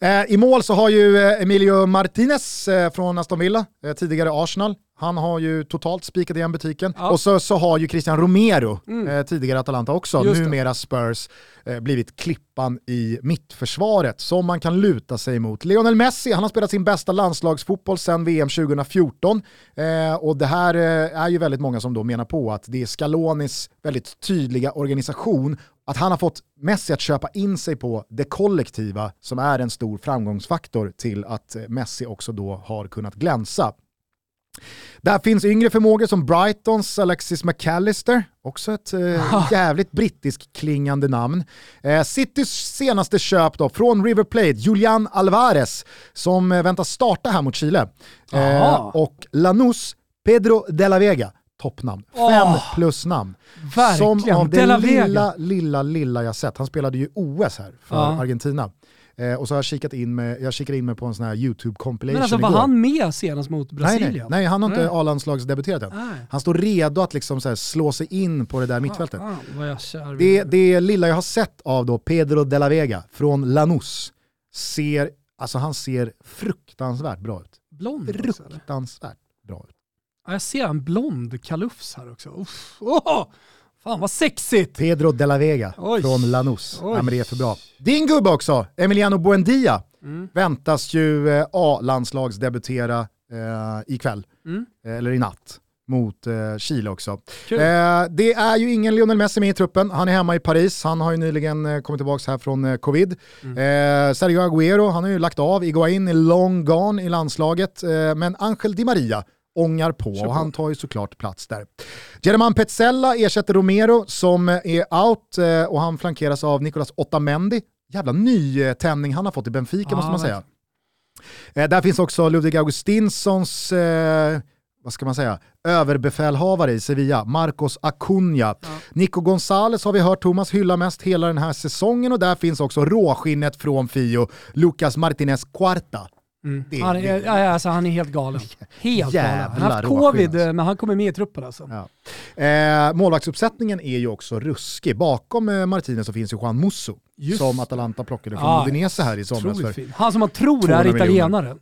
Eh, I mål så har ju eh, Emilio Martinez eh, från Aston Villa, tidigare Arsenal, han har ju totalt spikat igen butiken. Ja. Och så, så har ju Christian Romero, mm. eh, tidigare Atalanta också, Just numera det. Spurs, eh, blivit klippan i mittförsvaret som man kan luta sig mot. Lionel Messi, han har spelat sin bästa landslagsfotboll sedan VM 2014. Eh, och det här är ju väldigt många som då menar på att det är Scalonis väldigt tydliga organisation att han har fått Messi att köpa in sig på det kollektiva som är en stor framgångsfaktor till att eh, Messi också då har kunnat glänsa. Där finns yngre förmågor som Brightons Alexis McAllister, också ett eh, jävligt brittisk klingande namn. Eh, Citys senaste köp då, från River Plate, Julian Alvarez, som eh, väntas starta här mot Chile. Eh, och Lanús, Pedro de la Vega, toppnamn. Fem oh, plus namn. Verkligen. Som av det lilla, lilla, lilla jag sett, han spelade ju OS här för ja. Argentina. Eh, och så har jag kikat in med, jag kikade in mig på en sån här YouTube compilation Men alltså var igår. han med senast mot Brasilien? Nej, nej, nej han har inte A-landslagsdebuterat än. Nej. Han står redo att liksom så slå sig in på det där mittfältet. Ah, ah, det, det lilla jag har sett av då Pedro de la Vega från Lanús ser, alltså han ser fruktansvärt bra ut. Blond Fruktansvärt bra ut. Ja, jag ser en blond kalufs här också. Uff. Oh! Fan vad sexigt! Pedro de la Vega Oj. från Lanús. Ja, men det är för bra. Din gubbe också, Emiliano Buendia, mm. väntas ju eh, A-landslagsdebutera eh, ikväll, mm. Eh, eller i natt mot eh, Chile också. Eh, det är ju ingen Lionel Messi med i truppen, han är hemma i Paris, han har ju nyligen eh, kommit tillbaka här från eh, covid. Mm. Eh, Sergio Agüero, han har ju lagt av, Iguain är long gone i landslaget, men Angel Di Maria ångar på och han tar ju såklart plats där. German Petzella ersätter Romero som är out eh, och han flankeras av Nicolas Otamendi. Jävla nytändning han har fått i Benfica ah, måste man säga. Eh, där finns också Ludvig Augustinssons eh, vad ska man säga, överbefälhavare i Sevilla, Marcos Acuna. Ja. Nico Gonzales har vi hört Thomas hylla mest hela den här säsongen och där finns också råskinnet från Fio, Lucas Martinez Cuarta. Mm. Han, är, alltså, han är helt galen. Helt galen. Han har haft covid, men han kommer med i truppen alltså. Ja. Eh, målvaktsuppsättningen är ju också ruskig. Bakom eh, Martinez så finns ju Juan Musso, Just. som Atalanta plockade från ah, Udinese här i somras. Han som man tror är italienare.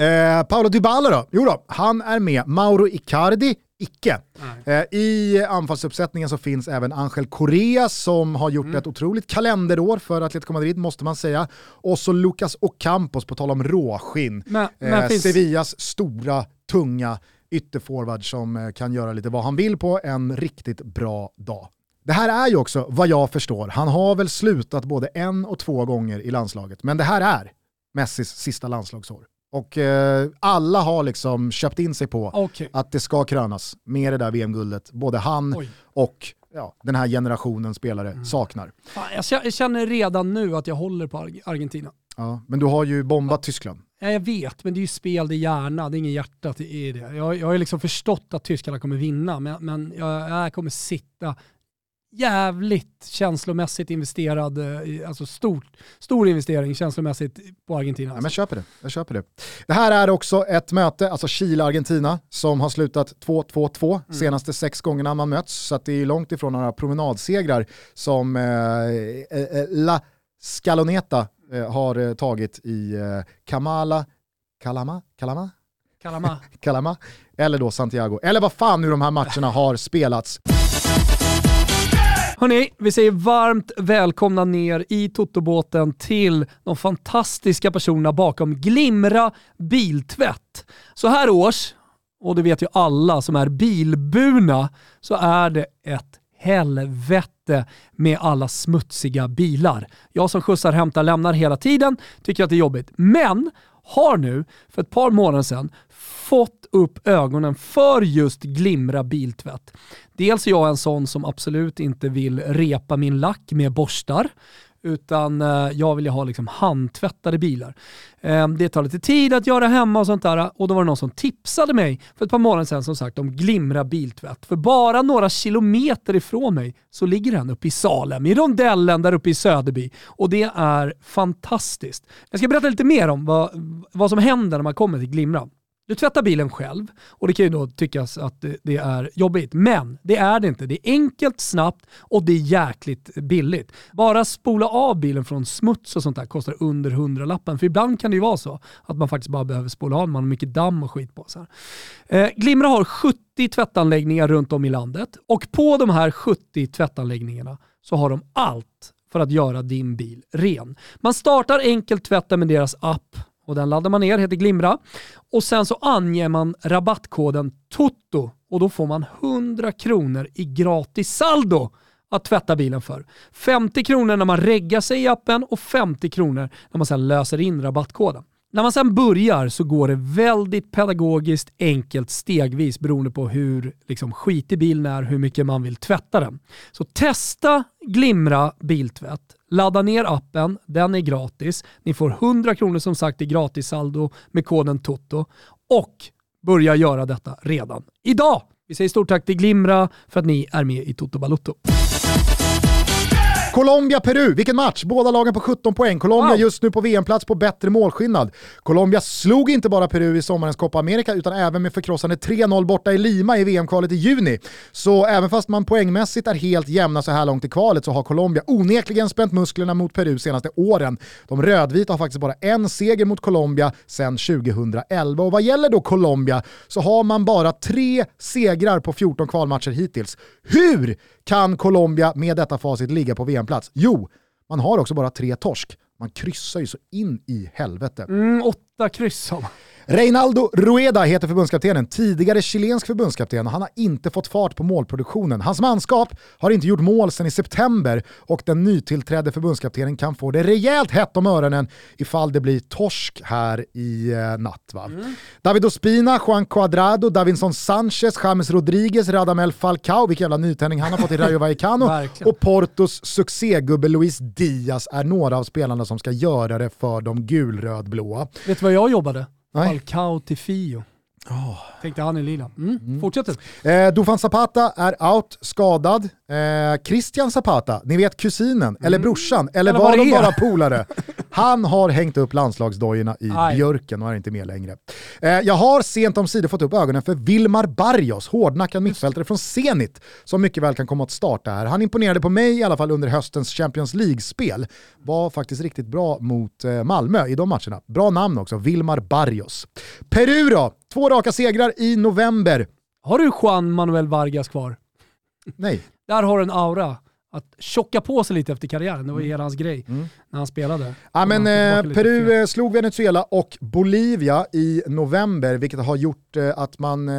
Eh, Paolo Dybala då? Jo då, han är med. Mauro Icardi, icke. Eh, I anfallsuppsättningen så finns även Angel Correa som har gjort Mm. ett otroligt kalenderår för Atletico Madrid måste man säga. Och så Lucas Ocampos, på tal om råskinn. Men, men Eh, finns, Sevillas stora, tunga ytterforward som eh, kan göra lite vad han vill på en riktigt bra dag. Det här är ju också, vad jag förstår, han har väl slutat både en och två gånger i landslaget, men det här är Messis sista landslagsår. Och eh, alla har liksom köpt in sig på Okej. att det ska krönas med det där VM-guldet. Både han Oj. och ja, den här generationen spelare Mm. saknar. Jag kä- jag känner redan nu att jag håller på Arg- Argentina. Ja, men du har ju bombat Tyskland. Ja, jag vet, men det är ju spel, det är hjärna, det är ingen hjärta i det. Jag, jag har ju liksom förstått att tyskarna kommer vinna, men, men jag, jag kommer sitta jävligt känslomässigt investerad, eh, alltså stort, stor investering känslomässigt på Argentina. Ja, men Alltså. jag köper det. Jag köper det. Det här är också ett möte, alltså Chile-Argentina, som har slutat 2-2-2 Mm. senaste sex gångerna man möts. Så det är långt ifrån några promenadsegrar som eh, eh, eh, La Scaloneta eh, har eh, tagit i Kamala, Kalama, Kalama, Kalama. Kalama, eller då Santiago, eller vad fan nu de här matcherna har spelats. Hörni, vi säger varmt välkomna ner i Totobåten till de fantastiska personerna bakom Glimra Biltvätt. Så här års, och det vet ju alla som är bilburna, så är det ett helvete med alla smutsiga bilar. Jag som skjutsar, hämtar, lämnar hela tiden tycker att det är jobbigt. Men har nu för ett par månader sedan fått upp ögonen för just Glimra biltvätt. Dels är jag en sån som absolut inte vill repa min lack med borstar, utan eh, jag vill ju ha liksom handtvättade bilar. Ehm, det tar lite tid att göra hemma och sånt där och då var det någon som tipsade mig för ett par månader sedan som sagt om Glimra biltvätt. För bara några kilometer ifrån mig så ligger den uppe i Salem, i rondellen där uppe i Söderby och det är fantastiskt. Jag ska berätta lite mer om vad, vad som händer när man kommer till Glimra. Du tvättar bilen själv och det kan ju då tyckas att det, är jobbigt. Men det är det inte. Det är enkelt, snabbt och det är jäkligt billigt. Bara spola av bilen från smuts och sånt där kostar under 100-lappen. För ibland kan det ju vara så att man faktiskt bara behöver spola av, man har mycket damm och skit på sig. Eh, Glimra har 70 tvättanläggningar runt om i landet och på de här 70 tvättanläggningarna så har de allt för att göra din bil ren. Man startar enkelt tvätten med deras app och den laddar man ner, heter Glimra. Och sen så anger man rabattkoden TOTO och då får man 100 kronor i gratis saldo att tvätta bilen för. 50 kronor när man reggar sig i appen och 50 kronor när man sen löser in rabattkoden. När man sen börjar så går det väldigt pedagogiskt enkelt stegvis beroende på hur liksom, skitig bilen är, hur mycket man vill tvätta den. Så testa Glimra biltvätt. Ladda ner appen, den är gratis. Ni får 100 kronor som sagt i gratissaldo med koden TOTO och börja göra detta redan idag. Vi säger stort tack till Glimra för att ni är med i Toto Balutto. Colombia-Peru, vilken match! Båda lagen på 17 poäng. Colombia Wow. just nu på VM-plats på bättre målskillnad. Colombia slog inte bara Peru i sommarens Copa America utan även med förkrossande 3-0 borta i Lima i VM-kvalet i juni. Så även fast man poängmässigt är helt jämna så här långt i kvalet så har Colombia onekligen spänt musklerna mot Peru senaste åren. De rödvita har faktiskt bara en seger mot Colombia sedan 2011 och vad gäller då Colombia så har man bara tre segrar på 14 kvalmatcher hittills. Hur kan Colombia med detta facit ligga på VM-plats? Jo, man har också bara tre torsk. Man kryssar ju så in i helvete. Mm, åtta kryss har man. Reinaldo Rueda heter förbundskaptenen, tidigare chilensk förbundskapten och han har inte fått fart på målproduktionen. Hans manskap har inte gjort mål sedan i september och den nytillträdde förbundskaptenen kan få det rejält hett om öronen ifall det blir torsk här i eh, natt. Va? David Ospina, Juan Cuadrado, Davinson Sanchez, James Rodriguez, Radamel Falcao, vilken jävla nytändning han har fått i Rayo Vallecano och Portos succégubbe Luis Diaz är några av spelarna som ska göra det för de gulrödblåa. Vet du vad jag jobbade? Nej. Falcao till Fio. Tänkte han är lila. Mm. Fortsätt. Eh, Dufan Zapata är out, skadad. Eh, Christian Zapata, ni vet kusinen, eller brorsan, eller, Eller var de bara polare? Han har hängt upp landslagsdojorna i Aj. björken och är inte med längre. Eh, jag har sent om sidor fått upp ögonen för Vilmar Barrios, hårdnackad mittfältare från Zenit, som mycket väl kan komma att starta här. Han imponerade på mig i alla fall under höstens Champions League-spel. Var faktiskt riktigt bra mot eh, Malmö i de matcherna. Bra namn också, Vilmar Barrios. Peru då, två raka segrar i november. Har du Juan Manuel Vargas kvar? Nej, Där har du en aura. Att tjocka på sig lite efter karriären, det var ju hela hans grej när han spelade. Mm. Ja, men, eh, Peru fel. eh, slog Venezuela och Bolivia i november, vilket har gjort eh, att man eh,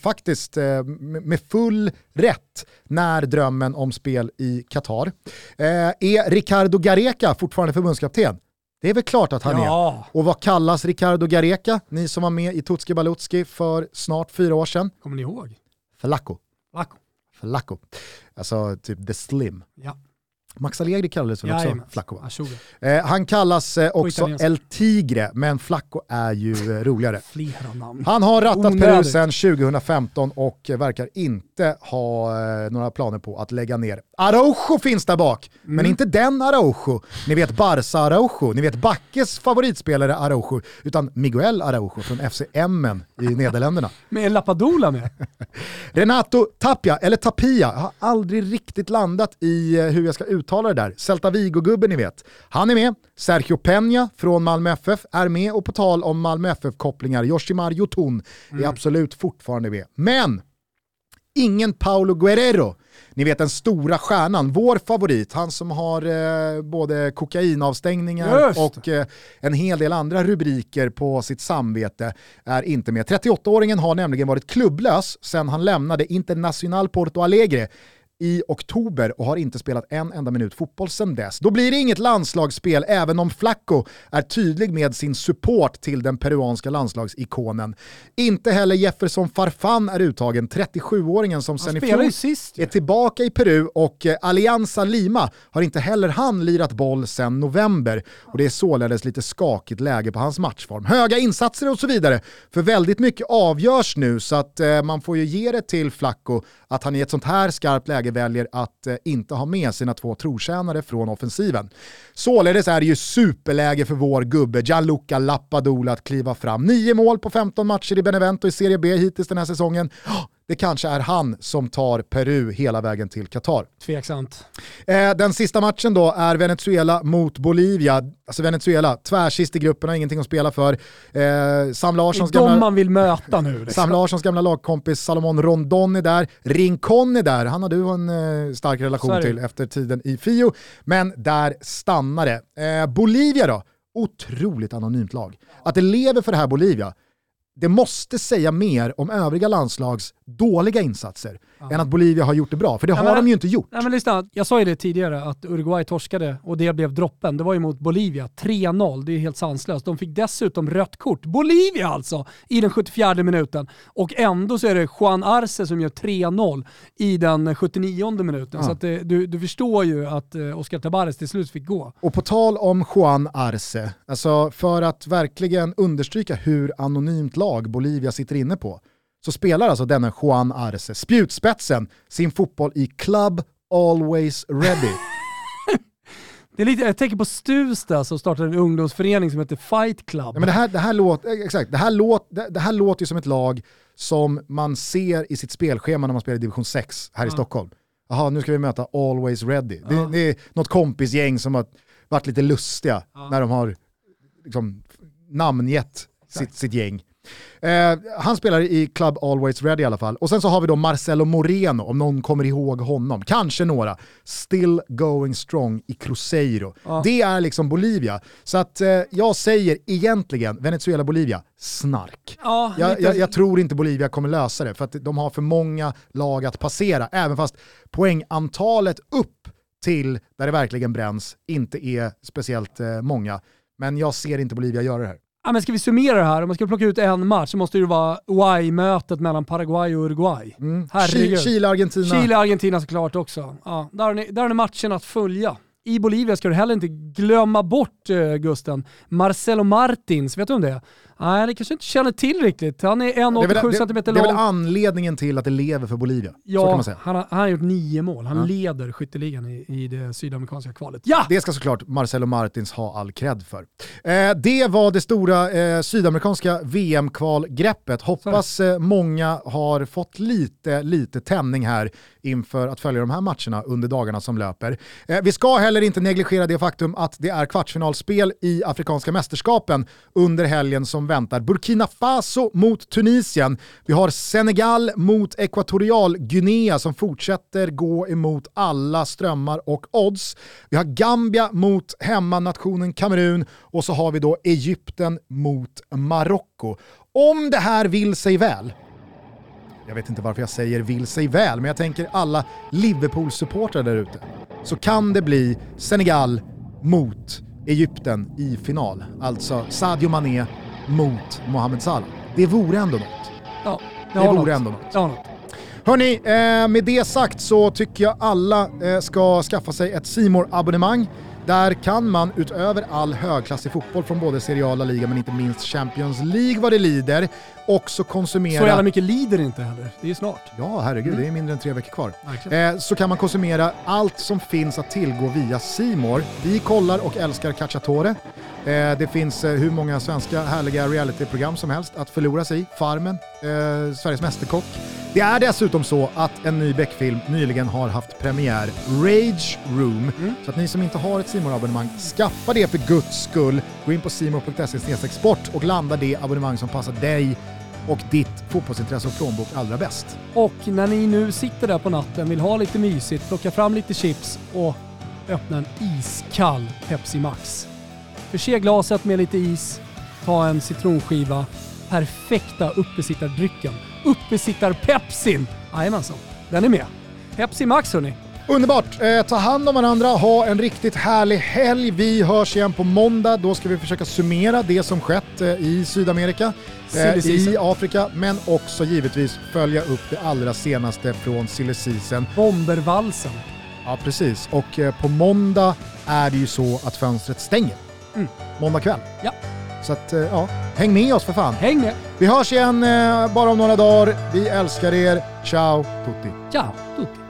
faktiskt eh, med full rätt när drömmen om spel i Qatar. Eh, är Ricardo Gareca fortfarande förbundskapten? Det är väl klart att han är. Ja, Och vad kallas Ricardo Gareca? Ni som var med i Tutski Balutski för snart fyra år sedan? kommer ni ihåg? Flacco. Lacko. Flacco. Alltså typ the slim. Ja, Max Allegri kallades väl också Jajamän. Flacco? Eh, han kallas eh, också. El Tigre, men Flacco är ju eh, roligare. Han har rattat Peru sedan 2015 och eh, verkar inte ha eh, några planer på att lägga ner. Araujo finns där bak, Mm. men inte den Araujo. Ni vet Barca Araujo, ni vet Backes favoritspelare Araujo, utan Miguel Araujo från FC Emmen i Nederländerna. Med Lapadula med. Renato Tapia, eller Tapia, har aldrig riktigt landat i eh, hur jag ska uttala det där. Celta Vigo-gubben ni vet. Han är med. Sergio Peña från Malmö FF är med och på tal om Malmö FF-kopplingar, Yoshimar Yotun är absolut fortfarande med. Men ingen Paolo Guerrero. Ni vet den stora stjärnan, vår favorit, han som har eh, både kokainavstängningar Just. och eh, en hel del andra rubriker på sitt samvete, är inte med. 38-åringen har nämligen varit klubblös sedan han lämnade Internacional Porto Alegre i oktober och har inte spelat en enda minut fotboll sedan dess. Då blir det inget landslagsspel även om Flacco är tydlig med sin support till den peruanska landslagsikonen. Inte heller Jefferson Farfan är uttagen, 37-åringen som sen i fjol är tillbaka i Peru och eh, Alianza Lima har inte heller han lirat boll sedan november och det är således lite skakigt läge på hans matchform. Höga insatser och så vidare, för väldigt mycket avgörs nu så att eh, man får ju ge det till Flacco att han i ett sånt här skarpt läge väljer att eh, inte ha med sina två trotjänare från offensiven. Således är det ju superläge för vår gubbe Gianluca Lappadula att kliva fram. Nio mål på 15 matcher i Benevento i Serie B hittills den här säsongen. Det kanske är han som tar Peru hela vägen till Qatar. Tveksamt. Eh, den sista matchen då är Venezuela mot Bolivia. Alltså Venezuela, tvärsist i gruppen, har ingenting att spela för. Eh, Sam Det Larssons är de gamla... man vill möta nu. Liksom. Sam Larssons gamla lagkompis Salomon Rondon är där, Rincon är där, han har du en eh, stark relation är det. till efter tiden i Fio, men där stannar det. Eh, Bolivia då, otroligt anonymt lag. Att det lever för det här Bolivia, det måste säga mer om övriga landslags dåliga insatser än att Bolivia har gjort det bra, för det Ja, har men- de ju inte gjort. Nej, men lyssna, jag sa ju det tidigare att Uruguay torskade och det blev droppen. Det var ju mot Bolivia, 3-0. Det är helt sanslöst. De fick dessutom rött kort. Bolivia alltså! I den 74 minuten. Och ändå så är det Juan Arce som gör 3-0 i den 79 minuten. Ja. Så du, du förstår ju att eh, Oscar Tabares till slut fick gå. Och på tal om Juan Arce, alltså för att verkligen understryka hur anonymt lag Bolivia sitter inne på, så spelar alltså denna Juan Arce, spjutspetsen, sin fotboll i Club Always Ready. Det är lite, jag tänker på Stuvsta som startade en ungdomsförening som heter Fight Club. Ja, men det, här, det, här låt, eh, exakt, det, här låt, det, det här låter ju som ett lag som man ser i sitt spelschema när man spelar i division 6 här i Ja. Stockholm. Jaha, nu ska vi möta Always Ready. Ja. Det, det är något kompisgäng som har varit lite lustiga Ja. när de har liksom, namngett sitt, sitt gäng. Eh, han spelar i Club Always Ready i alla fall. Och sen så har vi då Marcelo Moreno, om någon kommer ihåg honom. Kanske några. Still going strong i Cruzeiro. Ja. Det är liksom Bolivia. Så att eh, jag säger egentligen Venezuela-Bolivia, snark. ja, Jag, jag, jag tror inte Bolivia kommer lösa det, för att de har för många lag att passera, även fast poängantalet upp till där det verkligen bränns inte är speciellt eh, många. Men jag ser inte Bolivia göra det här. Ja, men ska vi summera det här? Om man ska plocka ut en match så måste det ju vara Y-mötet mellan Paraguay och Uruguay. Mm. Herregud. Chi- Chile, Argentina. Chile och Argentina såklart också. Ja, där, har ni, där har ni matchen att följa. I Bolivia ska du heller inte glömma bort uh, Gusten. Marcelo Martins, vet du om det? Nej, det kanske inte känner till riktigt. Han är Det är, väl, 1,87 det, cm det är väl lång. anledningen till att det lever för Bolivia. Ja, han har, han har gjort nio mål. Han Ja. leder skytteligan i, i det sydamerikanska kvalet. Ja! Det ska såklart Marcelo Martins ha all cred för. Eh, det var det stora eh, sydamerikanska VM-kvalgreppet. Hoppas eh, många har fått lite, lite tändning här inför att följa de här matcherna under dagarna som löper. Eh, vi ska heller inte negligera det faktum att det är kvartsfinalspel i Afrikanska mästerskapen under helgen som väntar. Burkina Faso mot Tunisien. Vi har Senegal mot Ekvatorialguinea som fortsätter gå emot alla strömmar och odds. Vi har Gambia mot hemmanationen Kamerun och så har vi då Egypten mot Marocko. Om det här vill sig väl, jag vet inte varför jag säger vill sig väl, men jag tänker alla Liverpool-supportrar där ute, så kan det bli Senegal mot Egypten i final. Alltså Sadio Mané mot Mohamed Salah. Det vore ändå något. ja Det har vore något. ändå något. Det har något. Hörni, eh, med det sagt så tycker jag alla eh, ska skaffa sig ett simor abonnemang Där kan man utöver all högklassig fotboll från både Serie A, La Liga men inte minst Champions League vad det lider, också konsumera... Så jävla mycket lider inte heller. Det är ju snart. Ja, herregud, det är mindre än tre veckor kvar. Eh, så kan man konsumera allt som finns att tillgå via Simor. Vi kollar och älskar Cacciatore. Eh, det finns eh, hur många svenska härliga realityprogram som helst att förlora sig i. Farmen, eh, Sveriges Mästerkock. Det är dessutom så att en ny Beck-film nyligen har haft premiär, Rage Room. Så att ni som inte har ett simor abonnemang skaffa det för guds skull. Gå in på simor.se sport och landa det abonnemang som passar dig och ditt fotbollsintresse och plånbok allra bäst. Och när ni nu sitter där på natten, vill ha lite mysigt, plocka fram lite chips och öppna en iskall Pepsi Max. Förse glaset med lite is, ta en citronskiva. Perfekta uppesittardrycken. Uppesittar-Pepsin! Jajamensan, den är med. Pepsi Max hörni. Underbart! Eh, ta hand om varandra, ha en riktigt härlig helg. Vi hörs igen på måndag. Då ska vi försöka summera det som skett eh, i Sydamerika, eh, i Afrika, men också givetvis följa upp det allra senaste från silly season. Bombervalsen. Ja, precis. Och eh, på måndag är det ju så att fönstret stänger. Mm. Måndag kväll. Ja. Så att, eh, ja, häng med oss för fan. Häng med! Vi hörs igen eh, bara om några dagar. Vi älskar er. Ciao tutti! Ciao tutti!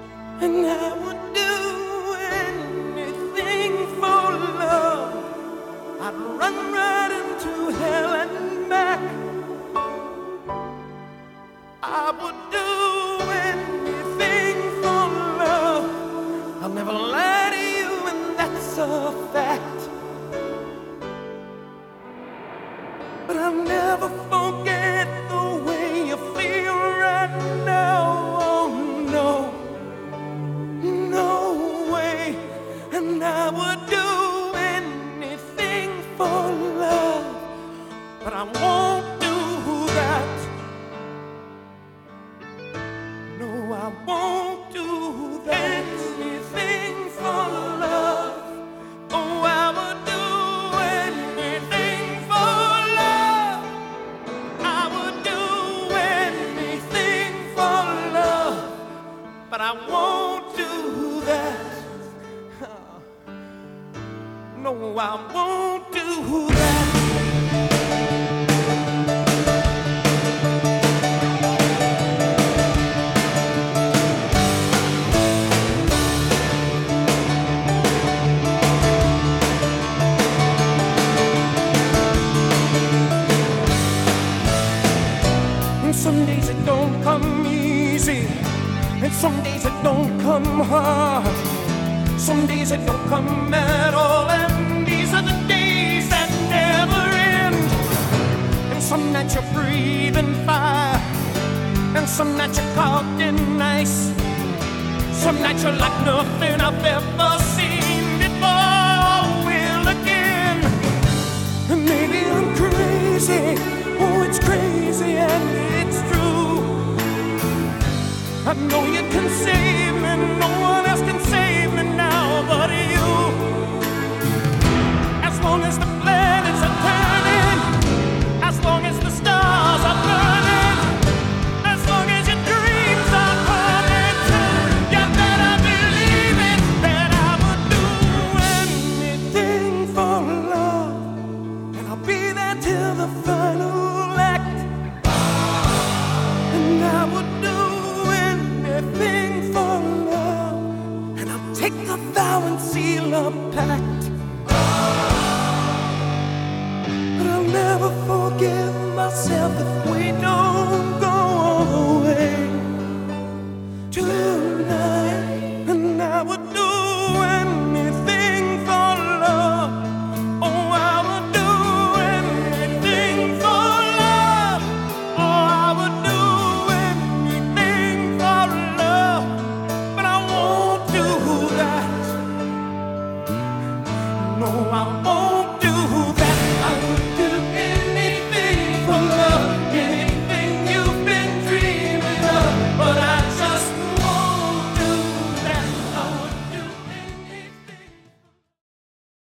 But I'll never forget would do anything for love, but I won't